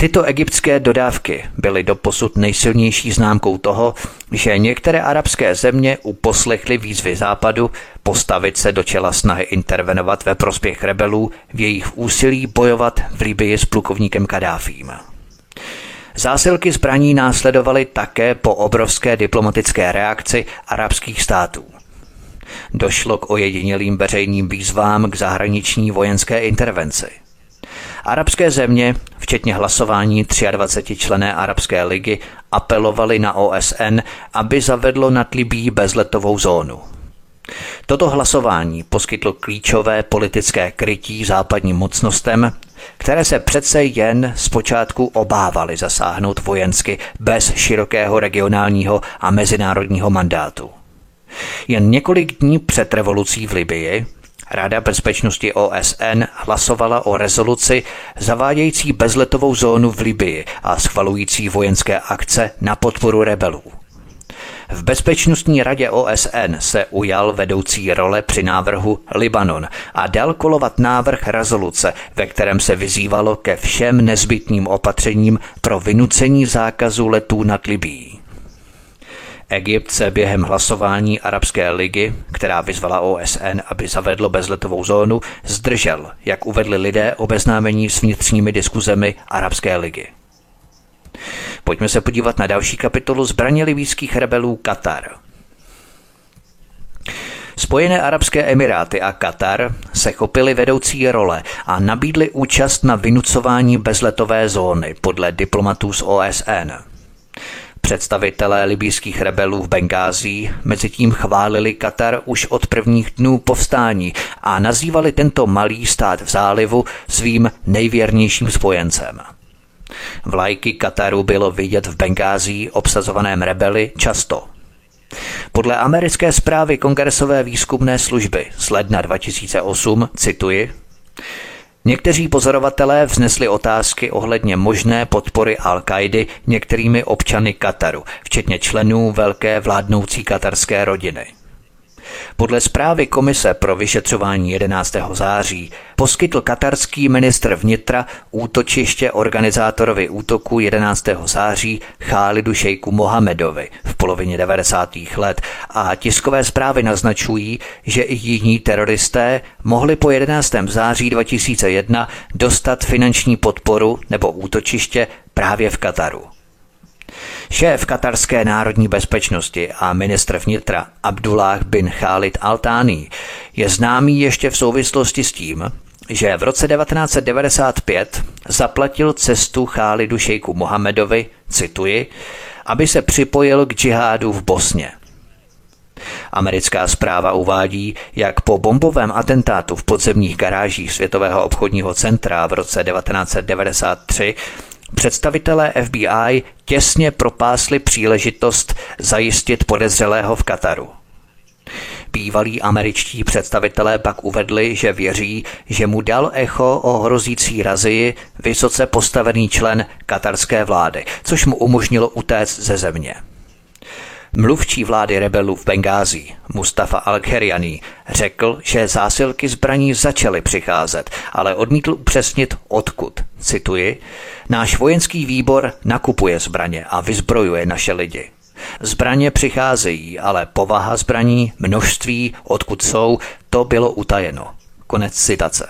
Tyto egyptské dodávky byly doposud nejsilnější známkou toho, že některé arabské země uposlechly výzvy západu postavit se do čela snahy intervenovat ve prospěch rebelů v jejich úsilí bojovat v Libii s plukovníkem Kadáfím. Zásilky zbraní následovaly také po obrovské diplomatické reakci arabských států. Došlo k ojedinělým veřejným výzvám k zahraniční vojenské intervenci – Arabské země, včetně hlasování 23 člené Arabské ligy, apelovali na OSN, aby zavedlo nad Libí bezletovou zónu. Toto hlasování poskytlo klíčové politické krytí západním mocnostem, které se přece jen zpočátku obávali zasáhnout vojensky bez širokého regionálního a mezinárodního mandátu. Jen několik dní před revolucí v Libii Rada bezpečnosti OSN hlasovala o rezoluci zavádějící bezletovou zónu v Libii a schvalující vojenské akce na podporu rebelů. V Bezpečnostní radě OSN se ujal vedoucí role při návrhu Libanon a dal kolovat návrh rezoluce, ve kterém se vyzývalo ke všem nezbytným opatřením pro vynucení zákazu letů nad Libí. Egypt se během hlasování Arabské ligy, která vyzvala OSN, aby zavedlo bezletovou zónu, zdržel, jak uvedli lidé obeznámení s vnitřními diskuzemi Arabské ligy. Pojďme se podívat na další kapitolu zbraně libýských rebelů Katar. Spojené arabské emiráty a Katar se chopili vedoucí role a nabídli účast na vynucování bezletové zóny podle diplomatů z OSN. Představitelé libýských rebelů v Bengází mezitím chválili Katar už od prvních dnů povstání a nazývali tento malý stát v zálivu svým nejvěrnějším spojencem. Vlajky Kataru bylo vidět v Bengází obsazovaném rebeli často. Podle americké zprávy Kongresové výzkumné služby z ledna 2008, cituji, Někteří pozorovatelé vznesli otázky ohledně možné podpory al kaidy některými občany Kataru, včetně členů velké vládnoucí katarské rodiny. Podle zprávy Komise pro vyšetřování 11. září poskytl katarský ministr vnitra útočiště organizátorovi útoku 11. září Chálidu šejku Mohamedovi v polovině 90. let a tiskové zprávy naznačují, že i jiní teroristé mohli po 11. září 2001 dostat finanční podporu nebo útočiště právě v Kataru. Šéf katarské národní bezpečnosti a ministr vnitra Abdullah bin Khalid Al-Thani je známý ještě v souvislosti s tím, že v roce 1995 zaplatil cestu Chálidu šejku Mohamedovi, cituji, aby se připojil k džihádu v Bosně. Americká zpráva uvádí, jak po bombovém atentátu v podzemních garážích Světového obchodního centra v roce 1993 Představitelé FBI těsně propásli příležitost zajistit podezřelého v Kataru. Bývalí američtí představitelé pak uvedli, že věří, že mu dal echo o hrozící razii vysoce postavený člen katarské vlády, což mu umožnilo utéct ze země. Mluvčí vlády rebelů v Bengázi, Mustafa al řekl, že zásilky zbraní začaly přicházet, ale odmítl upřesnit odkud. Cituji, náš vojenský výbor nakupuje zbraně a vyzbrojuje naše lidi. Zbraně přicházejí, ale povaha zbraní, množství, odkud jsou, to bylo utajeno. Konec citace.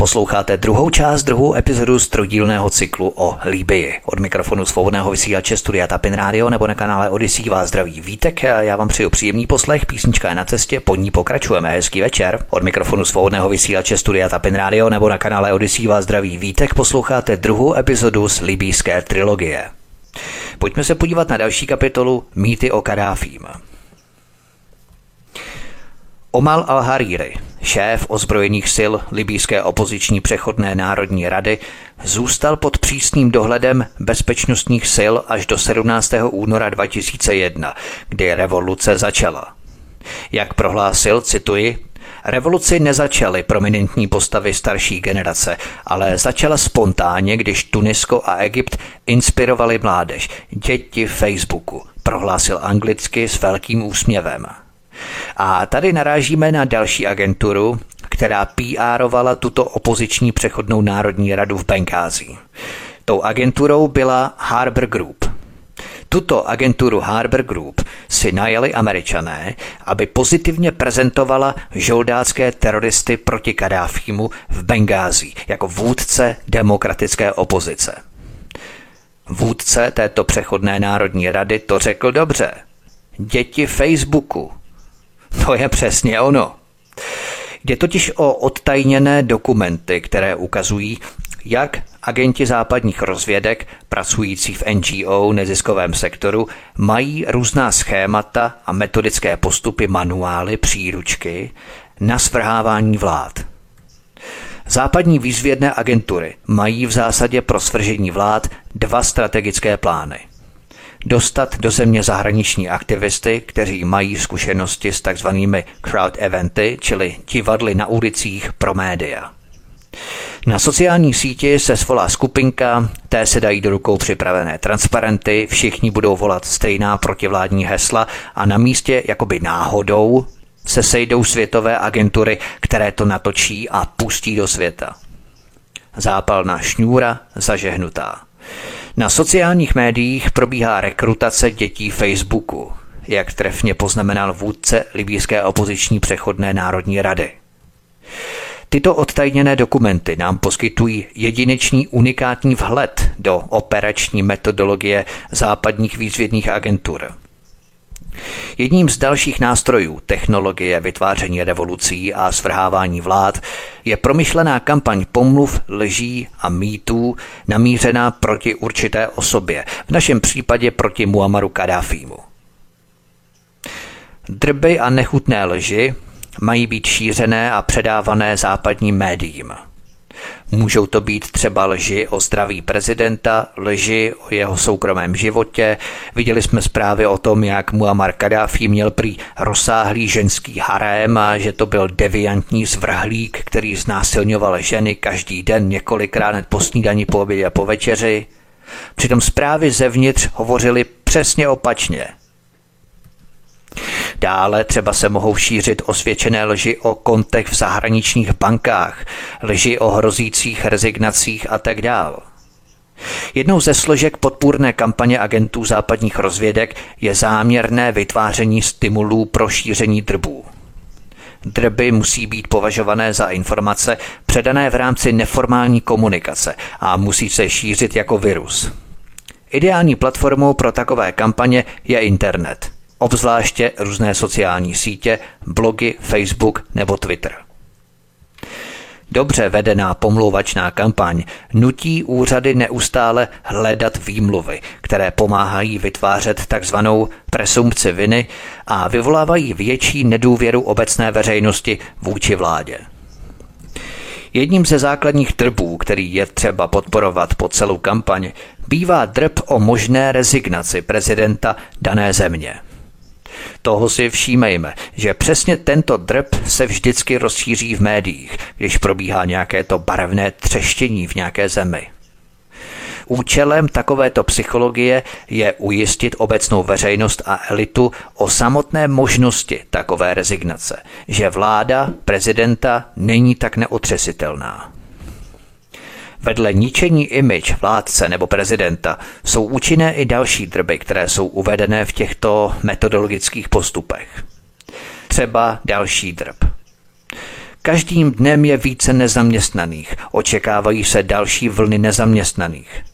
Posloucháte druhou část, druhou epizodu z trojdílného cyklu o Líbii. Od mikrofonu svobodného vysílače Studia Tapin Radio nebo na kanále Odyssey vás zdraví Vítek. Já vám přeju příjemný poslech, písnička je na cestě, po ní pokračujeme. Hezký večer. Od mikrofonu svobodného vysílače Studia Tapin Radio nebo na kanále Odyssey vás zdraví Vítek. Posloucháte druhou epizodu z libijské trilogie. Pojďme se podívat na další kapitolu Mýty o Kadáfím. Omal al-Hariri, šéf ozbrojených sil libýské opoziční přechodné národní rady, zůstal pod přísným dohledem bezpečnostních sil až do 17. února 2001, kdy revoluce začala. Jak prohlásil, cituji, Revoluci nezačaly prominentní postavy starší generace, ale začala spontánně, když Tunisko a Egypt inspirovali mládež, děti Facebooku, prohlásil anglicky s velkým úsměvem. A tady narážíme na další agenturu, která PRovala tuto opoziční přechodnou národní radu v Bengázi. Tou agenturou byla Harbor Group. Tuto agenturu Harbor Group si najeli američané, aby pozitivně prezentovala žoldácké teroristy proti Kadáfímu v Bengázi jako vůdce demokratické opozice. Vůdce této přechodné národní rady to řekl dobře. Děti Facebooku, to je přesně ono. Jde totiž o odtajněné dokumenty, které ukazují, jak agenti západních rozvědek, pracující v NGO neziskovém sektoru, mají různá schémata a metodické postupy, manuály, příručky na svrhávání vlád. Západní výzvědné agentury mají v zásadě pro svržení vlád dva strategické plány – dostat do země zahraniční aktivisty, kteří mají zkušenosti s takzvanými crowd eventy, čili divadly na ulicích pro média. Na sociální síti se svolá skupinka, té se dají do rukou připravené transparenty, všichni budou volat stejná protivládní hesla a na místě jakoby náhodou se sejdou světové agentury, které to natočí a pustí do světa. Zápalná šňůra zažehnutá. Na sociálních médiích probíhá rekrutace dětí Facebooku, jak trefně poznamenal vůdce libýské opoziční přechodné národní rady. Tyto odtajněné dokumenty nám poskytují jedinečný unikátní vhled do operační metodologie západních výzvědných agentur – Jedním z dalších nástrojů technologie vytváření revolucí a svrhávání vlád je promyšlená kampaň pomluv, lží a mýtů namířená proti určité osobě, v našem případě proti Muammaru Kadáfímu. Drby a nechutné lži mají být šířené a předávané západním médiím – Můžou to být třeba lži o zdraví prezidenta, lži o jeho soukromém životě. Viděli jsme zprávy o tom, jak Muammar Kadáfi měl prý rozsáhlý ženský harém a že to byl deviantní zvrhlík, který znásilňoval ženy každý den několikrát po snídani, po obědě a po večeři. Přitom zprávy zevnitř hovořily přesně opačně – Dále třeba se mohou šířit osvědčené lži o kontech v zahraničních bankách, lži o hrozících rezignacích a tak dále. Jednou ze složek podpůrné kampaně agentů západních rozvědek je záměrné vytváření stimulů pro šíření drbů. Drby musí být považované za informace předané v rámci neformální komunikace a musí se šířit jako virus. Ideální platformou pro takové kampaně je internet – obzvláště různé sociální sítě, blogy, Facebook nebo Twitter. Dobře vedená pomlouvačná kampaň nutí úřady neustále hledat výmluvy, které pomáhají vytvářet takzvanou presumpci viny a vyvolávají větší nedůvěru obecné veřejnosti vůči vládě. Jedním ze základních drbů, který je třeba podporovat po celou kampaň, bývá drb o možné rezignaci prezidenta dané země – Toho si všímejme, že přesně tento drb se vždycky rozšíří v médiích, když probíhá nějaké to barevné třeštění v nějaké zemi. Účelem takovéto psychologie je ujistit obecnou veřejnost a elitu o samotné možnosti takové rezignace, že vláda prezidenta není tak neotřesitelná. Vedle ničení image vládce nebo prezidenta jsou účinné i další drby, které jsou uvedené v těchto metodologických postupech. Třeba další drb. Každým dnem je více nezaměstnaných, očekávají se další vlny nezaměstnaných.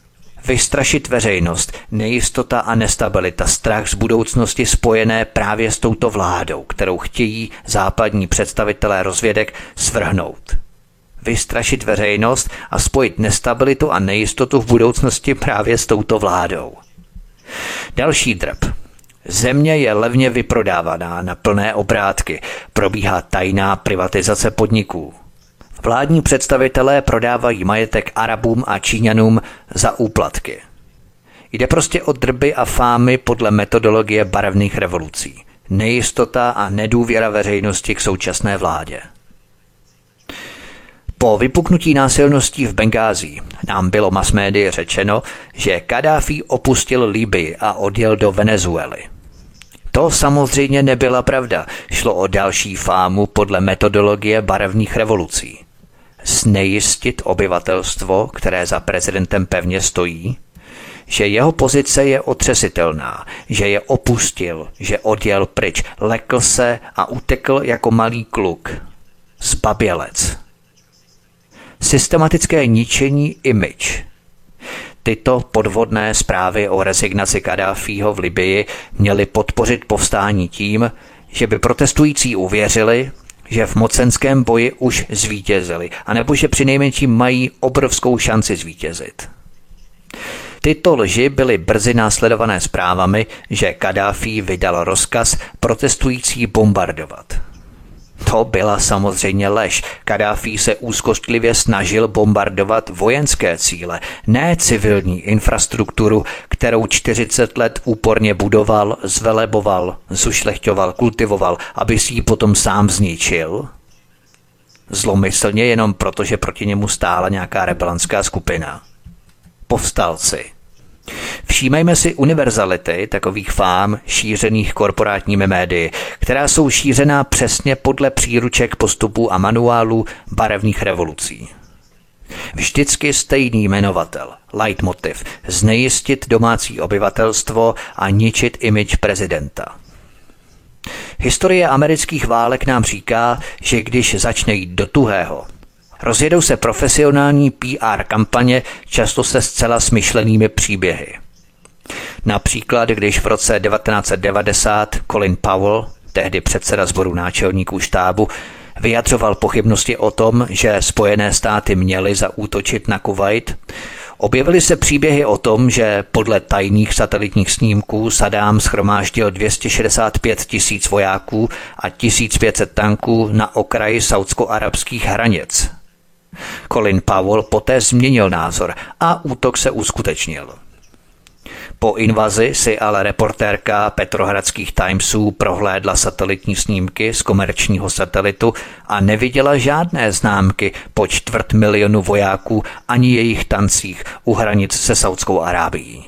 Vystrašit veřejnost, nejistota a nestabilita, strach z budoucnosti spojené právě s touto vládou, kterou chtějí západní představitelé rozvědek svrhnout vystrašit veřejnost a spojit nestabilitu a nejistotu v budoucnosti právě s touto vládou. Další drb. Země je levně vyprodávaná na plné obrátky, probíhá tajná privatizace podniků. Vládní představitelé prodávají majetek Arabům a Číňanům za úplatky. Jde prostě o drby a fámy podle metodologie barevných revolucí. Nejistota a nedůvěra veřejnosti k současné vládě. Po vypuknutí násilností v Bengází nám bylo masmédii řečeno, že Kadáfi opustil Libii a odjel do Venezuely. To samozřejmě nebyla pravda, šlo o další fámu podle metodologie barevných revolucí. Znejistit obyvatelstvo, které za prezidentem pevně stojí, že jeho pozice je otřesitelná, že je opustil, že odjel pryč, lekl se a utekl jako malý kluk. Zbabělec systematické ničení image. Tyto podvodné zprávy o rezignaci Kadáfího v Libii měly podpořit povstání tím, že by protestující uvěřili, že v mocenském boji už zvítězili, anebo že přinejmenším mají obrovskou šanci zvítězit. Tyto lži byly brzy následované zprávami, že Kadáfi vydal rozkaz protestující bombardovat. To byla samozřejmě lež. Kadáfi se úzkostlivě snažil bombardovat vojenské cíle, ne civilní infrastrukturu, kterou 40 let úporně budoval, zveleboval, zušlechťoval, kultivoval, aby si ji potom sám zničil. Zlomyslně jenom proto, že proti němu stála nějaká rebelanská skupina. Povstalci. Všímejme si univerzality takových fám šířených korporátními médii, která jsou šířená přesně podle příruček postupů a manuálů barevných revolucí. Vždycky stejný jmenovatel, leitmotiv, znejistit domácí obyvatelstvo a ničit image prezidenta. Historie amerických válek nám říká, že když začne jít do tuhého, Rozjedou se profesionální PR kampaně, často se zcela smyšlenými příběhy. Například, když v roce 1990 Colin Powell, tehdy předseda sboru náčelníků štábu, vyjadřoval pochybnosti o tom, že Spojené státy měly zaútočit na Kuwait, Objevily se příběhy o tom, že podle tajných satelitních snímků Saddam schromáždil 265 tisíc vojáků a 1500 tanků na okraji saudsko-arabských hranic. Colin Powell poté změnil názor a útok se uskutečnil. Po invazi si ale reportérka Petrohradských Timesů prohlédla satelitní snímky z komerčního satelitu a neviděla žádné známky po čtvrt milionu vojáků ani jejich tancích u hranic se Saudskou Arábií.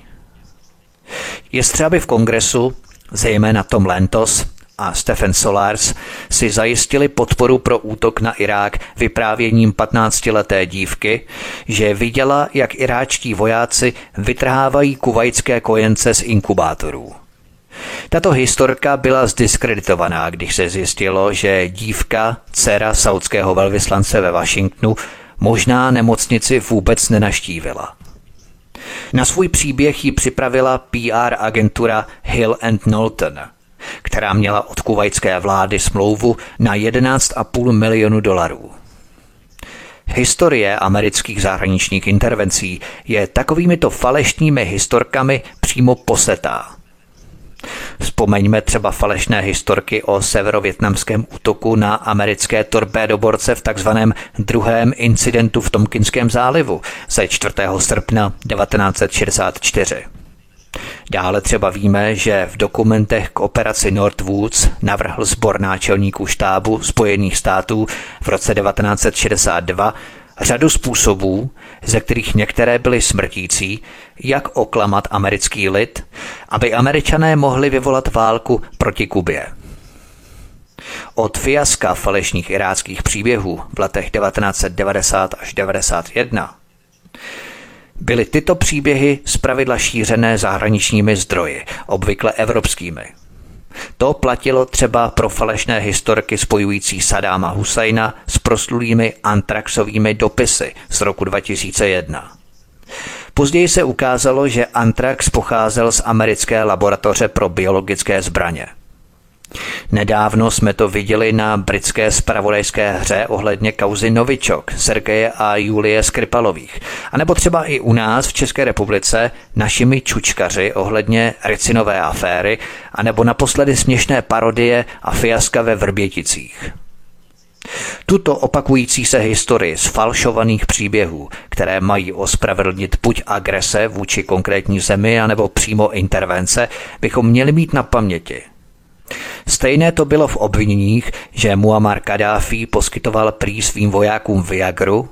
Jestřáby v kongresu, zejména Tom Lentos, a Stephen Solars si zajistili podporu pro útok na Irák vyprávěním 15-leté dívky, že viděla, jak iráčtí vojáci vytrhávají kuvajské kojence z inkubátorů. Tato historka byla zdiskreditovaná, když se zjistilo, že dívka, dcera saudského velvyslance ve Washingtonu, možná nemocnici vůbec nenaštívila. Na svůj příběh ji připravila PR agentura Hill and Knowlton – která měla od kuvajské vlády smlouvu na 11,5 milionu dolarů. Historie amerických zahraničních intervencí je takovýmito falešnými historkami přímo posetá. Vzpomeňme třeba falešné historky o severovětnamském útoku na americké torpédoborce v takzvaném druhém incidentu v Tomkinském zálivu ze 4. srpna 1964. Dále třeba víme, že v dokumentech k operaci Northwoods navrhl sbor náčelníků štábu Spojených států v roce 1962 řadu způsobů, ze kterých některé byly smrtící, jak oklamat americký lid, aby američané mohli vyvolat válku proti Kubě. Od fiaska falešných iráckých příběhů v letech 1990 až 1991 byly tyto příběhy zpravidla šířené zahraničními zdroji, obvykle evropskými. To platilo třeba pro falešné historky spojující Sadáma Husajna s proslulými antraxovými dopisy z roku 2001. Později se ukázalo, že antrax pocházel z americké laboratoře pro biologické zbraně – Nedávno jsme to viděli na britské spravodajské hře ohledně kauzy Novičok, Sergeje a Julie Skripalových. A nebo třeba i u nás v České republice našimi čučkaři ohledně recinové aféry, a nebo naposledy směšné parodie a fiaska ve Vrběticích. Tuto opakující se historii z falšovaných příběhů, které mají ospravedlnit buď agrese vůči konkrétní zemi, anebo přímo intervence, bychom měli mít na paměti – Stejné to bylo v obviněních, že Muammar Kadáfi poskytoval prý svým vojákům Viagru,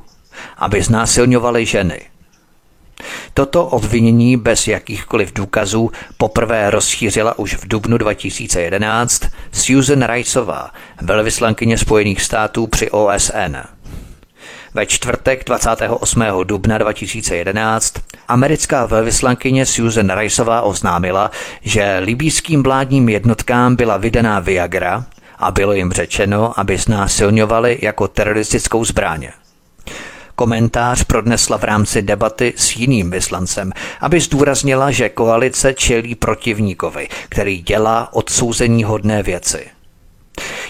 aby znásilňovali ženy. Toto obvinění bez jakýchkoliv důkazů poprvé rozšířila už v dubnu 2011 Susan Riceová, velvyslankyně Spojených států při OSN. Ve čtvrtek 28. dubna 2011 americká velvyslankyně Susan Riceová oznámila, že libýským vládním jednotkám byla vydaná Viagra a bylo jim řečeno, aby znásilňovali jako teroristickou zbraň. Komentář prodnesla v rámci debaty s jiným vyslancem, aby zdůraznila, že koalice čelí protivníkovi, který dělá odsouzení hodné věci.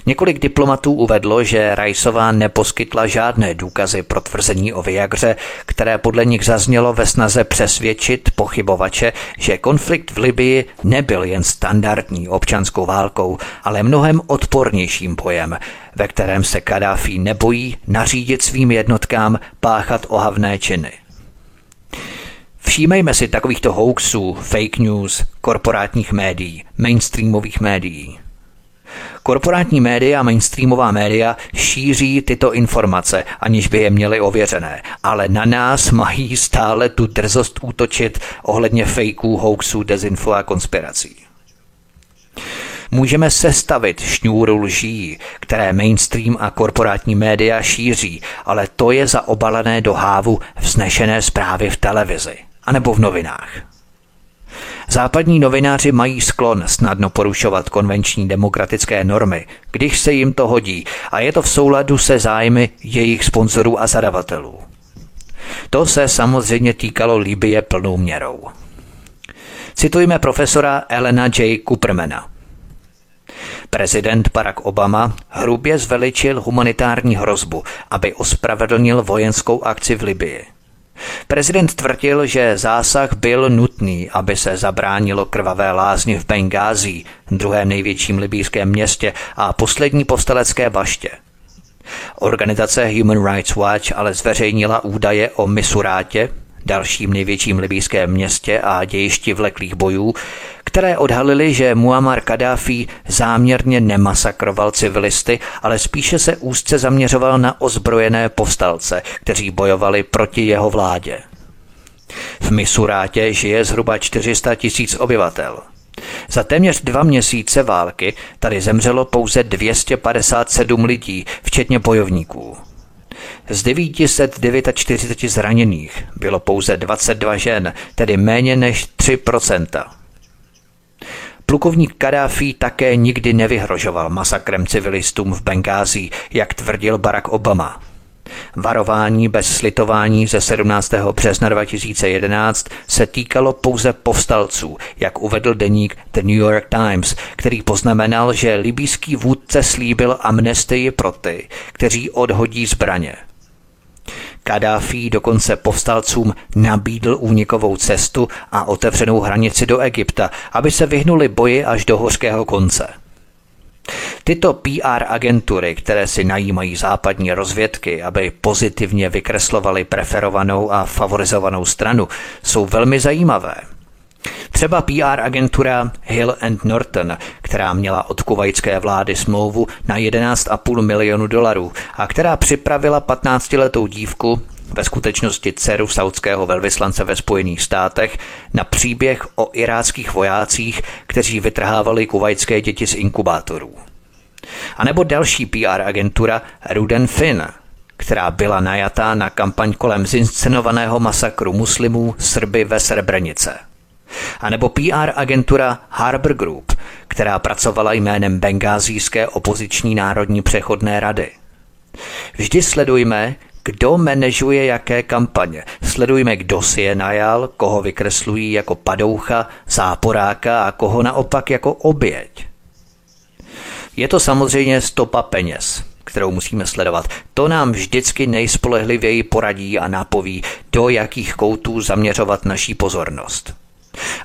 Několik diplomatů uvedlo, že Rajsová neposkytla žádné důkazy pro tvrzení o Viagře, které podle nich zaznělo ve snaze přesvědčit pochybovače, že konflikt v Libii nebyl jen standardní občanskou válkou, ale mnohem odpornějším bojem, ve kterém se Kadáfi nebojí nařídit svým jednotkám páchat ohavné činy. Všímejme si takovýchto hoaxů, fake news, korporátních médií, mainstreamových médií. Korporátní média a mainstreamová média šíří tyto informace, aniž by je měly ověřené, ale na nás mají stále tu drzost útočit ohledně fejků, hoaxů, dezinfo a konspirací. Můžeme sestavit šňůru lží, které mainstream a korporátní média šíří, ale to je zaobalené do hávu vznešené zprávy v televizi anebo v novinách. Západní novináři mají sklon snadno porušovat konvenční demokratické normy, když se jim to hodí a je to v souladu se zájmy jejich sponzorů a zadavatelů. To se samozřejmě týkalo Libie plnou měrou. Citujme profesora Elena J. Coopermana. Prezident Barack Obama hrubě zveličil humanitární hrozbu, aby ospravedlnil vojenskou akci v Libii. Prezident tvrdil, že zásah byl nutný, aby se zabránilo krvavé lázni v Bengází, druhém největším libýském městě a poslední povstalecké baště. Organizace Human Rights Watch ale zveřejnila údaje o Misurátě, dalším největším libýském městě a dějišti vleklých bojů, které odhalily, že Muammar Kadáfi záměrně nemasakroval civilisty, ale spíše se úzce zaměřoval na ozbrojené povstalce, kteří bojovali proti jeho vládě. V Misurátě žije zhruba 400 tisíc obyvatel. Za téměř dva měsíce války tady zemřelo pouze 257 lidí, včetně bojovníků. Z 949 zraněných bylo pouze 22 žen, tedy méně než 3% Plukovník Kadáfi také nikdy nevyhrožoval masakrem civilistům v Bengází, jak tvrdil Barack Obama. Varování bez slitování ze 17. března 2011 se týkalo pouze povstalců, jak uvedl deník The New York Times, který poznamenal, že libýský vůdce slíbil amnestii pro ty, kteří odhodí zbraně. Kadáfi dokonce povstalcům nabídl únikovou cestu a otevřenou hranici do Egypta, aby se vyhnuli boji až do hořkého konce. Tyto PR agentury, které si najímají západní rozvědky, aby pozitivně vykreslovali preferovanou a favorizovanou stranu, jsou velmi zajímavé. Třeba PR agentura Hill and Norton, která měla od kuvajské vlády smlouvu na 11,5 milionu dolarů a která připravila 15-letou dívku, ve skutečnosti dceru saudského velvyslance ve Spojených státech, na příběh o iráckých vojácích, kteří vytrhávali kuvajské děti z inkubátorů. A nebo další PR agentura Ruden Finn, která byla najatá na kampaň kolem zinscenovaného masakru muslimů Srby ve Srebrenice. A nebo PR agentura Harbor Group, která pracovala jménem Bengázijské opoziční národní přechodné rady. Vždy sledujme, kdo manažuje jaké kampaně. Sledujme, kdo si je najal, koho vykreslují jako padoucha, záporáka a koho naopak jako oběť. Je to samozřejmě stopa peněz, kterou musíme sledovat. To nám vždycky nejspolehlivěji poradí a nápoví, do jakých koutů zaměřovat naší pozornost.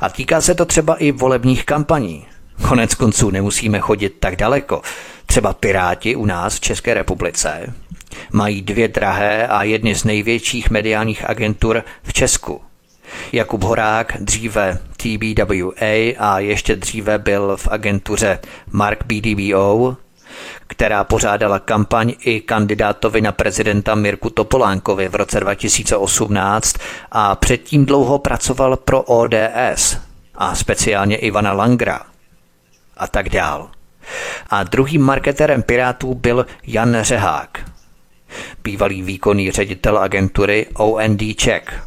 A týká se to třeba i volebních kampaní. Konec konců nemusíme chodit tak daleko. Třeba Piráti u nás v České republice mají dvě drahé a jedny z největších mediálních agentur v Česku. Jakub Horák, dříve TBWA a ještě dříve byl v agentuře Mark BDBO, která pořádala kampaň i kandidátovi na prezidenta Mirku Topolánkovi v roce 2018 a předtím dlouho pracoval pro ODS a speciálně Ivana Langra a tak dál. A druhým marketerem Pirátů byl Jan Řehák, bývalý výkonný ředitel agentury OND Czech.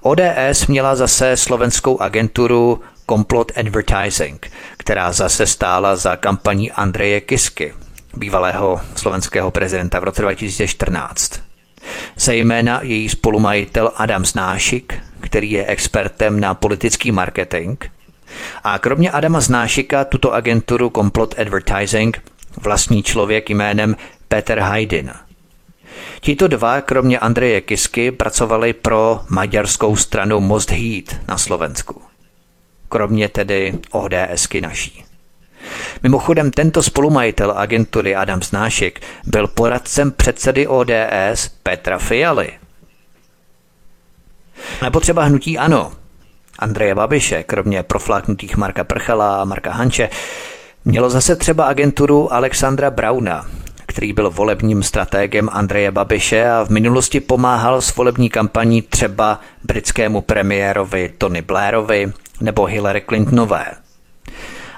ODS měla zase slovenskou agenturu Complot Advertising, která zase stála za kampaní Andreje Kisky, bývalého slovenského prezidenta v roce 2014. Zejména její spolumajitel Adam Znášik, který je expertem na politický marketing. A kromě Adama Znášika tuto agenturu Complot Advertising vlastní člověk jménem Peter Haydin. Tito dva, kromě Andreje Kisky, pracovali pro maďarskou stranu Most Heat na Slovensku kromě tedy ODSky naší. Mimochodem tento spolumajitel agentury Adam Znášek byl poradcem předsedy ODS Petra Fialy. Nebo třeba hnutí ANO, Andreje Babiše, kromě profláknutých Marka Prchala a Marka Hanče, mělo zase třeba agenturu Alexandra Brauna, který byl volebním stratégem Andreje Babiše a v minulosti pomáhal s volební kampaní třeba britskému premiérovi Tony Blairovi nebo Hillary Clintonové.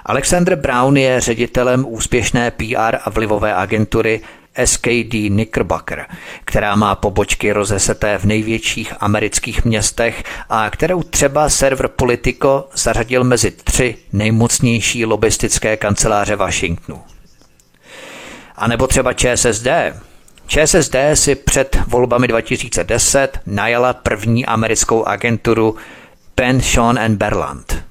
Alexander Brown je ředitelem úspěšné PR a vlivové agentury SKD Knickerbocker, která má pobočky rozeseté v největších amerických městech a kterou třeba server Politico zařadil mezi tři nejmocnější lobistické kanceláře Washingtonu. A nebo třeba ČSSD. ČSSD si před volbami 2010 najala první americkou agenturu Penn, Sean and Berland.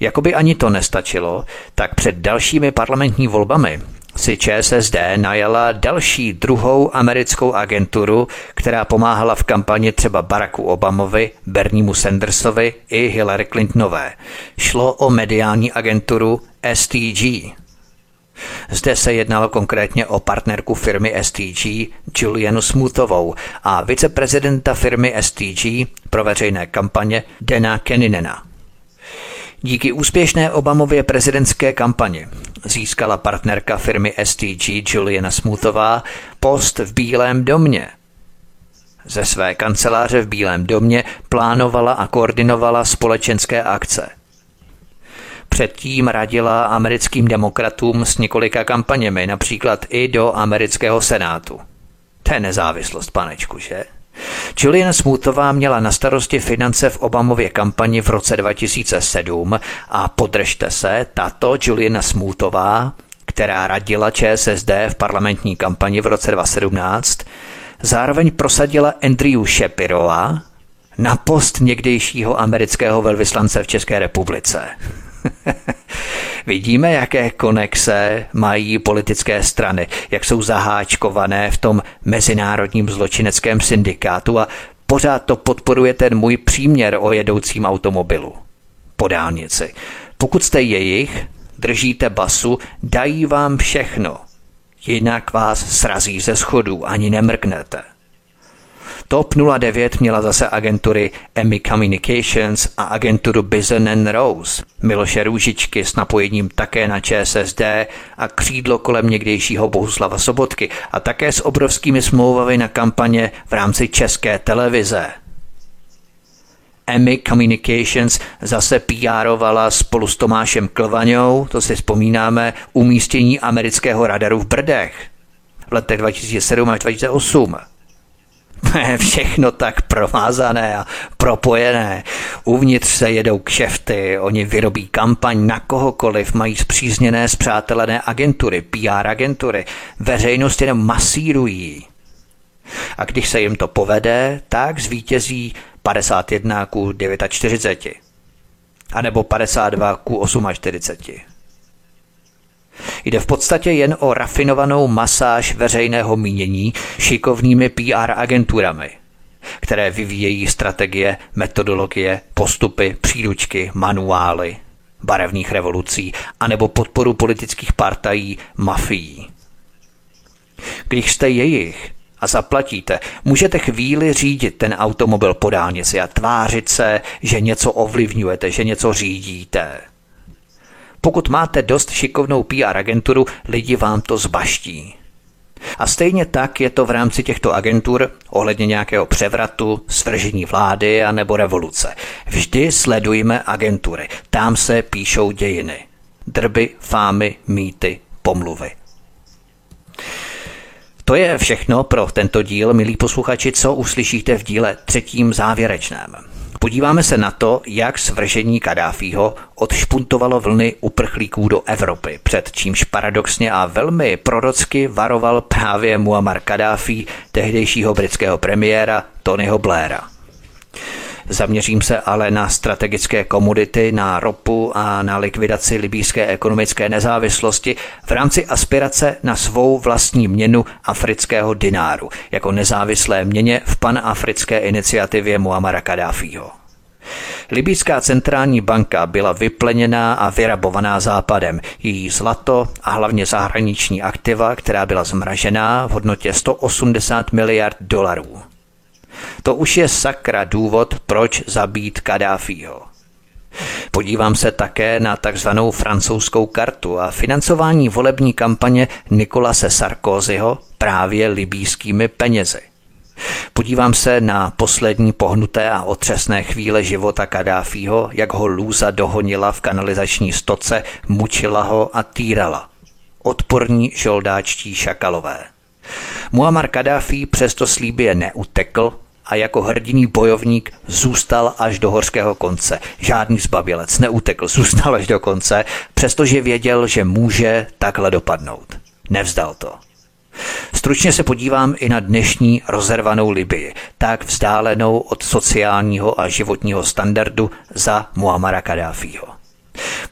Jakoby ani to nestačilo, tak před dalšími parlamentní volbami si ČSSD najala další druhou americkou agenturu, která pomáhala v kampani třeba Baracku Obamovi, Berniemu Sandersovi i Hillary Clintonové. Šlo o mediální agenturu STG. Zde se jednalo konkrétně o partnerku firmy STG Julianu Smoothovou a viceprezidenta firmy STG pro veřejné kampaně Dena Keninena. Díky úspěšné Obamově prezidentské kampani získala partnerka firmy STG Juliana Smoothová post v Bílém domě. Ze své kanceláře v Bílém domě plánovala a koordinovala společenské akce – Předtím radila americkým demokratům s několika kampaněmi, například i do amerického senátu. To je nezávislost, panečku, že? Julian Smootová měla na starosti finance v Obamově kampani v roce 2007 a podržte se, tato Juliana Smootová, která radila ČSSD v parlamentní kampani v roce 2017, zároveň prosadila Andrew Shapirova na post někdejšího amerického velvyslance v České republice. Vidíme, jaké konexe mají politické strany, jak jsou zaháčkované v tom mezinárodním zločineckém syndikátu a pořád to podporuje ten můj příměr o jedoucím automobilu po dálnici. Pokud jste jejich, držíte basu, dají vám všechno. Jinak vás srazí ze schodů, ani nemrknete. TOP 09 měla zase agentury Emmy Communications a agenturu Bison and Rose, Miloše Růžičky s napojením také na ČSSD a křídlo kolem někdejšího Bohuslava Sobotky a také s obrovskými smlouvami na kampaně v rámci české televize. Emmy Communications zase PRovala spolu s Tomášem Klvaňou, to si vzpomínáme, umístění amerického radaru v Brdech v letech 2007 až 2008. Všechno tak provázané a propojené. Uvnitř se jedou kšefty, oni vyrobí kampaň na kohokoliv, mají zpřízněné zpřátelené agentury, PR agentury. Veřejnost jenom masírují. A když se jim to povede, tak zvítězí 51 ku 49. A nebo 52 ku 48. Jde v podstatě jen o rafinovanou masáž veřejného mínění šikovnými PR agenturami, které vyvíjejí strategie, metodologie, postupy, příručky, manuály, barevných revolucí anebo podporu politických partají, mafií. Když jste jejich, a zaplatíte, můžete chvíli řídit ten automobil po dálnici a tvářit se, že něco ovlivňujete, že něco řídíte. Pokud máte dost šikovnou PR agenturu, lidi vám to zbaští. A stejně tak je to v rámci těchto agentur ohledně nějakého převratu, svržení vlády a nebo revoluce. Vždy sledujme agentury, tam se píšou dějiny. Drby, fámy, mýty, pomluvy. To je všechno pro tento díl, milí posluchači, co uslyšíte v díle třetím závěrečném. Podíváme se na to, jak svržení Kadáfího odšpuntovalo vlny uprchlíků do Evropy, před čímž paradoxně a velmi prorocky varoval právě Muammar Kadáfi, tehdejšího britského premiéra Tonyho Blaira. Zaměřím se ale na strategické komodity, na ropu a na likvidaci libýské ekonomické nezávislosti v rámci aspirace na svou vlastní měnu afrického dináru jako nezávislé měně v panafrické iniciativě Muamara Kadáfího. Libýská centrální banka byla vypleněná a vyrabovaná západem. Její zlato a hlavně zahraniční aktiva, která byla zmražená v hodnotě 180 miliard dolarů. To už je sakra důvod, proč zabít Kadáfího. Podívám se také na takzvanou francouzskou kartu a financování volební kampaně Nikolase Sarkozyho právě libýskými penězi. Podívám se na poslední pohnuté a otřesné chvíle života Kadáfího, jak ho lůza dohonila v kanalizační stoce, mučila ho a týrala. Odporní žoldáčtí šakalové. Muammar Kadáfi přesto slíbě neutekl a jako hrdiný bojovník zůstal až do horského konce. Žádný zbabělec neutekl, zůstal až do konce, přestože věděl, že může takhle dopadnout. Nevzdal to. Stručně se podívám i na dnešní rozervanou Libii, tak vzdálenou od sociálního a životního standardu za Muamara Kadáfího.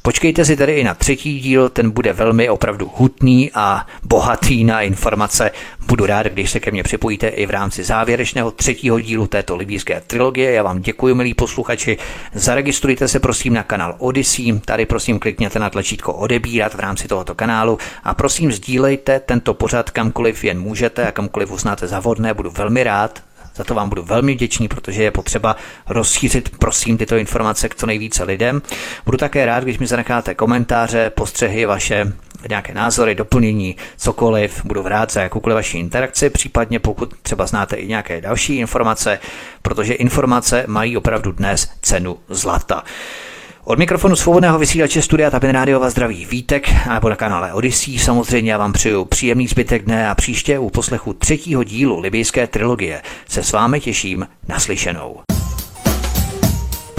Počkejte si tedy i na třetí díl, ten bude velmi opravdu hutný a bohatý na informace. Budu rád, když se ke mně připojíte i v rámci závěrečného třetího dílu této libýské trilogie. Já vám děkuji, milí posluchači. Zaregistrujte se prosím na kanál Odyssey. Tady prosím klikněte na tlačítko odebírat v rámci tohoto kanálu a prosím sdílejte tento pořad kamkoliv jen můžete a kamkoliv uznáte za vhodné. Budu velmi rád za to vám budu velmi vděčný, protože je potřeba rozšířit, prosím, tyto informace k co nejvíce lidem. Budu také rád, když mi zanecháte komentáře, postřehy vaše, nějaké názory, doplnění, cokoliv. Budu rád za jakoukoliv vaši interakci, případně pokud třeba znáte i nějaké další informace, protože informace mají opravdu dnes cenu zlata. Od mikrofonu svobodného vysílače Studia Tapin Radio vás zdraví Vítek a na kanále Odyssey. Samozřejmě já vám přeju příjemný zbytek dne a příště u poslechu třetího dílu libijské trilogie se s vámi těším naslyšenou.